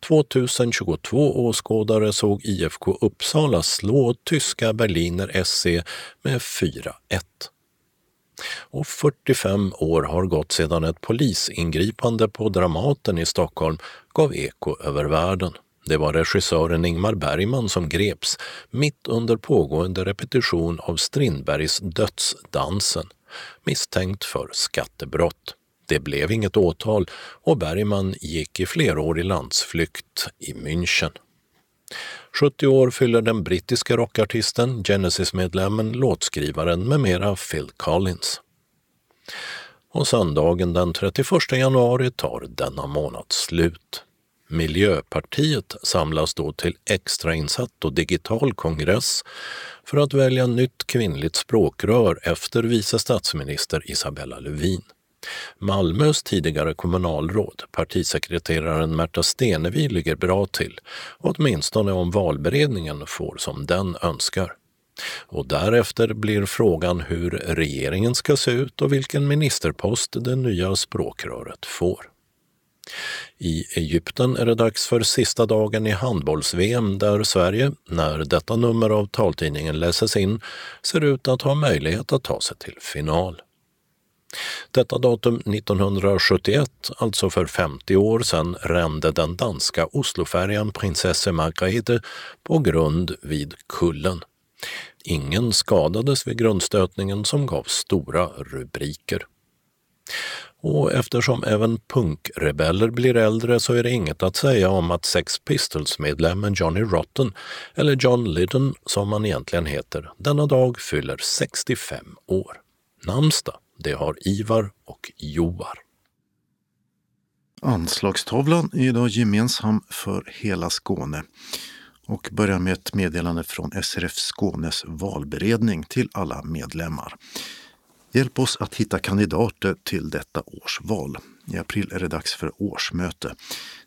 S2: 2022 åskådare såg IFK Uppsala slå tyska Berliner SC med 4-1. Och 45 år har gått sedan ett polisingripande på Dramaten i Stockholm gav eko över världen. Det var regissören Ingmar Bergman som greps mitt under pågående repetition av Strindbergs Dödsdansen, misstänkt för skattebrott. Det blev inget åtal och Bergman gick i flerårig landsflykt i München. 70 år fyller den brittiska rockartisten, Genesis-medlemmen, låtskrivaren med mera Phil Collins. Och söndagen den 31 januari tar denna månad slut. Miljöpartiet samlas då till extrainsatt och digital kongress för att välja nytt kvinnligt språkrör efter vice statsminister Isabella Lövin. Malmös tidigare kommunalråd, partisekreteraren Märta Stenevi, ligger bra till, åtminstone om valberedningen får som den önskar. Och därefter blir frågan hur regeringen ska se ut och vilken ministerpost det nya språkröret får. I Egypten är det dags för sista dagen i handbolls-VM där Sverige, när detta nummer av taltidningen läses in, ser ut att ha möjlighet att ta sig till final. Detta datum 1971, alltså för 50 år sedan, rände den danska Oslofärjan Prinsesse Margrethe på grund vid kullen. Ingen skadades vid grundstötningen som gav stora rubriker. Och eftersom även punkrebeller blir äldre så är det inget att säga om att Sex Pistols-medlemmen Johnny Rotten, eller John Lydon som han egentligen heter, denna dag fyller 65 år. Namnsdag det har Ivar och Joar.
S1: Anslagstavlan är idag gemensam för hela Skåne och börjar med ett meddelande från SRF Skånes valberedning till alla medlemmar. Hjälp oss att hitta kandidater till detta års val. I april är det dags för årsmöte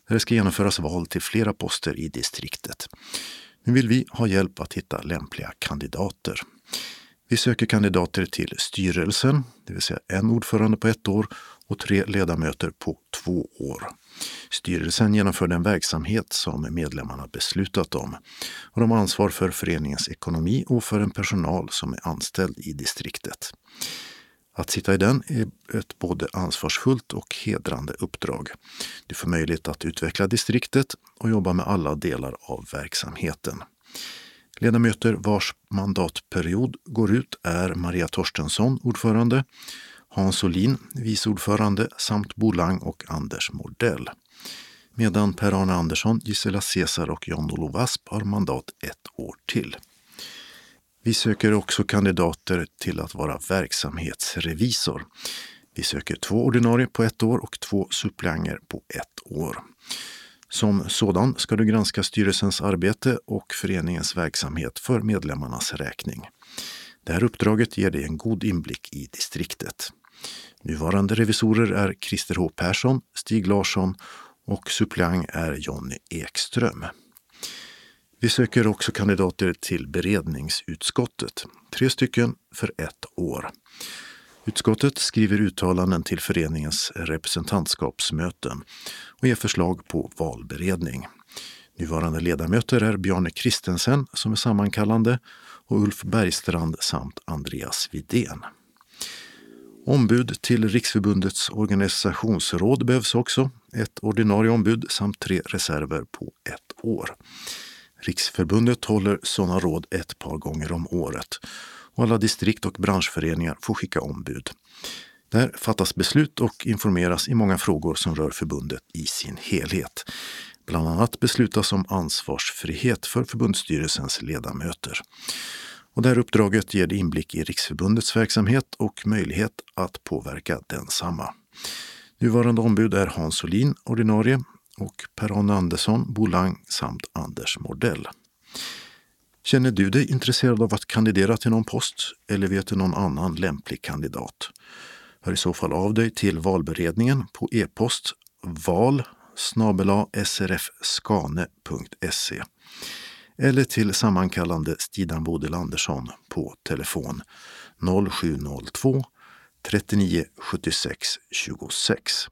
S1: där det ska genomföras val till flera poster i distriktet. Nu vill vi ha hjälp att hitta lämpliga kandidater. Vi söker kandidater till styrelsen, det vill säga en ordförande på ett år och tre ledamöter på två år. Styrelsen genomför den verksamhet som medlemmarna beslutat om. Och de har ansvar för föreningens ekonomi och för en personal som är anställd i distriktet. Att sitta i den är ett både ansvarsfullt och hedrande uppdrag. Du får möjlighet att utveckla distriktet och jobba med alla delar av verksamheten. Ledamöter vars mandatperiod går ut är Maria Torstensson, ordförande, Hans Olin, vice ordförande samt Bolang och Anders Mordell. Medan Per-Arne Andersson, Gisela Cesar och John-Olof Asp har mandat ett år till. Vi söker också kandidater till att vara verksamhetsrevisor. Vi söker två ordinarie på ett år och två suppleanter på ett år. Som sådan ska du granska styrelsens arbete och föreningens verksamhet för medlemmarnas räkning. Det här uppdraget ger dig en god inblick i distriktet. Nuvarande revisorer är Christer H Persson, Stig Larsson och suppleant är Jonny Ekström. Vi söker också kandidater till beredningsutskottet, tre stycken för ett år. Utskottet skriver uttalanden till föreningens representantskapsmöten och ger förslag på valberedning. Nuvarande ledamöter är Bjarne Kristensen som är sammankallande och Ulf Bergstrand samt Andreas Vidén. Ombud till Riksförbundets organisationsråd behövs också, ett ordinarie ombud samt tre reserver på ett år. Riksförbundet håller sådana råd ett par gånger om året och alla distrikt och branschföreningar får skicka ombud. Där fattas beslut och informeras i många frågor som rör förbundet i sin helhet. Bland annat beslutas om ansvarsfrihet för förbundsstyrelsens ledamöter. Och det här uppdraget ger inblick i Riksförbundets verksamhet och möjlighet att påverka densamma. Nuvarande ombud är Hans Olin, ordinarie, och Per-Arne Andersson, Bolang samt Anders Mordell. Känner du dig intresserad av att kandidera till någon post eller vet du någon annan lämplig kandidat? Hör i så fall av dig till valberedningen på e-post val srfskane.se eller till sammankallande Stidan Bodil Andersson på telefon 0702 39 76 26.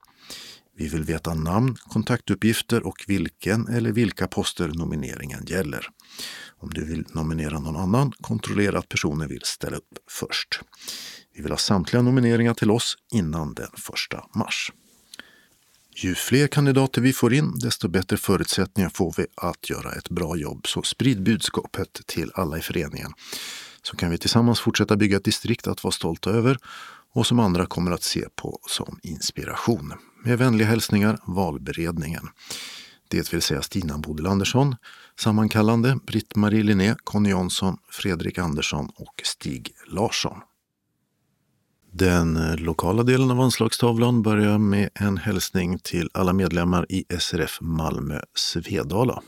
S1: Vi vill veta namn, kontaktuppgifter och vilken eller vilka poster nomineringen gäller. Om du vill nominera någon annan, kontrollera att personen vill ställa upp först. Vi vill ha samtliga nomineringar till oss innan den 1 mars. Ju fler kandidater vi får in, desto bättre förutsättningar får vi att göra ett bra jobb. Så sprid budskapet till alla i föreningen. Så kan vi tillsammans fortsätta bygga ett distrikt att vara stolta över och som andra kommer att se på som inspiration. Med vänliga hälsningar valberedningen. Det vill säga Stina Bodil Andersson, sammankallande Britt-Marie Linné, Conny Jansson, Fredrik Andersson och Stig Larsson. Den lokala delen av anslagstavlan börjar med en hälsning till alla medlemmar i SRF Malmö Svedala.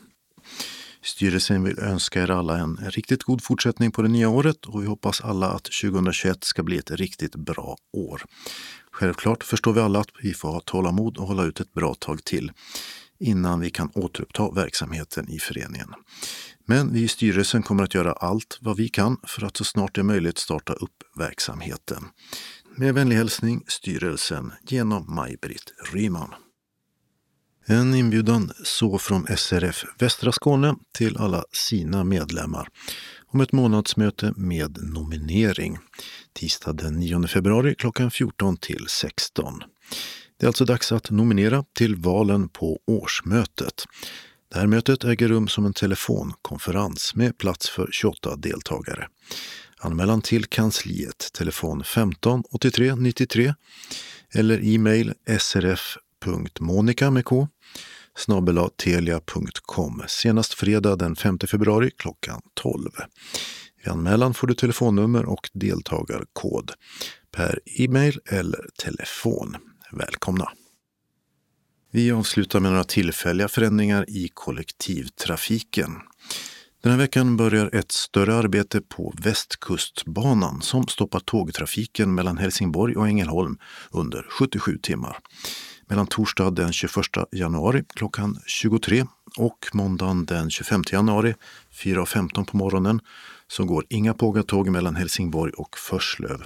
S1: Styrelsen vill önska er alla en riktigt god fortsättning på det nya året och vi hoppas alla att 2021 ska bli ett riktigt bra år. Självklart förstår vi alla att vi får ha tålamod och hålla ut ett bra tag till innan vi kan återuppta verksamheten i föreningen. Men vi i styrelsen kommer att göra allt vad vi kan för att så snart det är möjligt starta upp verksamheten. Med vänlig hälsning styrelsen genom Maj-Britt Ryman. En inbjudan så från SRF Västra Skåne till alla sina medlemmar om ett månadsmöte med nominering. Tisdag den 9 februari klockan 14 till 16. Det är alltså dags att nominera till valen på årsmötet. Det här mötet äger rum som en telefonkonferens med plats för 28 deltagare. Anmälan till kansliet telefon 15 83 93 eller e-mail srf.monica med k telia.com senast fredag den 5 februari klockan 12. I anmälan får du telefonnummer och deltagarkod per e-mail eller telefon. Välkomna! Vi avslutar med några tillfälliga förändringar i kollektivtrafiken. Den här veckan börjar ett större arbete på Västkustbanan som stoppar tågtrafiken mellan Helsingborg och Ängelholm under 77 timmar. Mellan torsdag den 21 januari klockan 23 och måndagen den 25 januari 4.15 på morgonen så går inga pågatåg mellan Helsingborg och Förslöv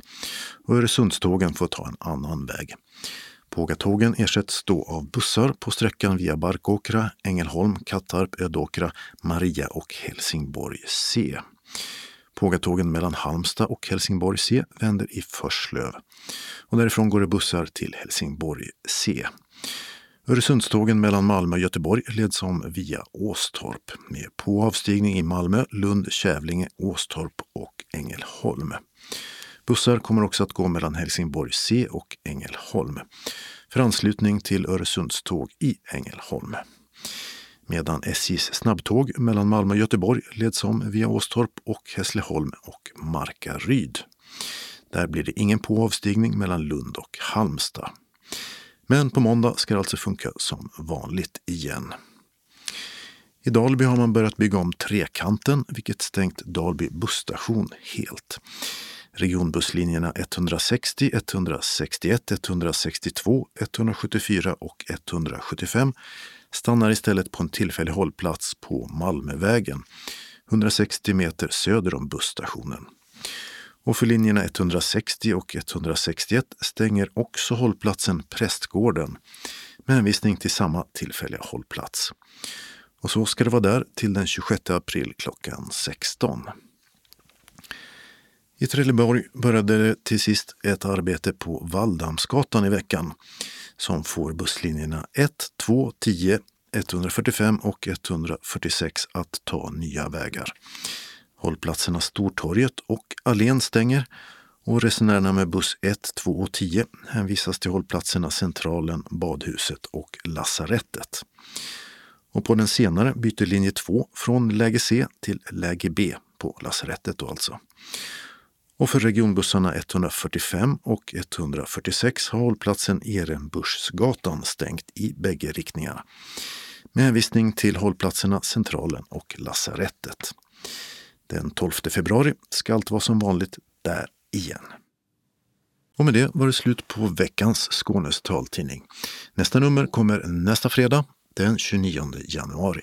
S1: och Öresundstågen får ta en annan väg. Pågatågen ersätts då av bussar på sträckan via Barkåkra, Ängelholm, Kattarp, Ödåkra, Maria och Helsingborg C. Pågatågen mellan Halmstad och Helsingborg C vänder i Förslöv. Och därifrån går det bussar till Helsingborg C. Öresundstågen mellan Malmö och Göteborg leds om via Åstorp med på avstigning i Malmö, Lund, Kävlinge, Åstorp och Ängelholm. Bussar kommer också att gå mellan Helsingborg C och Ängelholm för anslutning till Öresundståg i Ängelholm. Medan SJs snabbtåg mellan Malmö och Göteborg leds om via Åstorp och Hässleholm och Markaryd. Där blir det ingen på avstigning mellan Lund och Halmstad. Men på måndag ska det alltså funka som vanligt igen. I Dalby har man börjat bygga om Trekanten, vilket stängt Dalby busstation helt. Regionbusslinjerna 160, 161, 162, 174 och 175 stannar istället på en tillfällig hållplats på Malmövägen, 160 meter söder om busstationen. Och för linjerna 160 och 161 stänger också hållplatsen Prästgården med hänvisning till samma tillfälliga hållplats. Och så ska det vara där till den 26 april klockan 16. I Trelleborg började det till sist ett arbete på Valldamsgatan i veckan som får busslinjerna 1, 2, 10, 145 och 146 att ta nya vägar. Hållplatserna Stortorget och Allén stänger och resenärerna med buss 1, 2 och 10 hänvisas till hållplatserna Centralen, Badhuset och Lasarettet. Och på den senare byter linje 2 från läge C till läge B på lasarettet då alltså. Och för regionbussarna 145 och 146 har hållplatsen Ehrenbuschsgatan stängt i bägge riktningarna. Med hänvisning till hållplatserna Centralen och Lasarettet. Den 12 februari ska allt vara som vanligt där igen. Och med det var det slut på veckans Skånes taltidning. Nästa nummer kommer nästa fredag den 29 januari.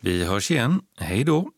S13: Vi hörs igen. Hej då!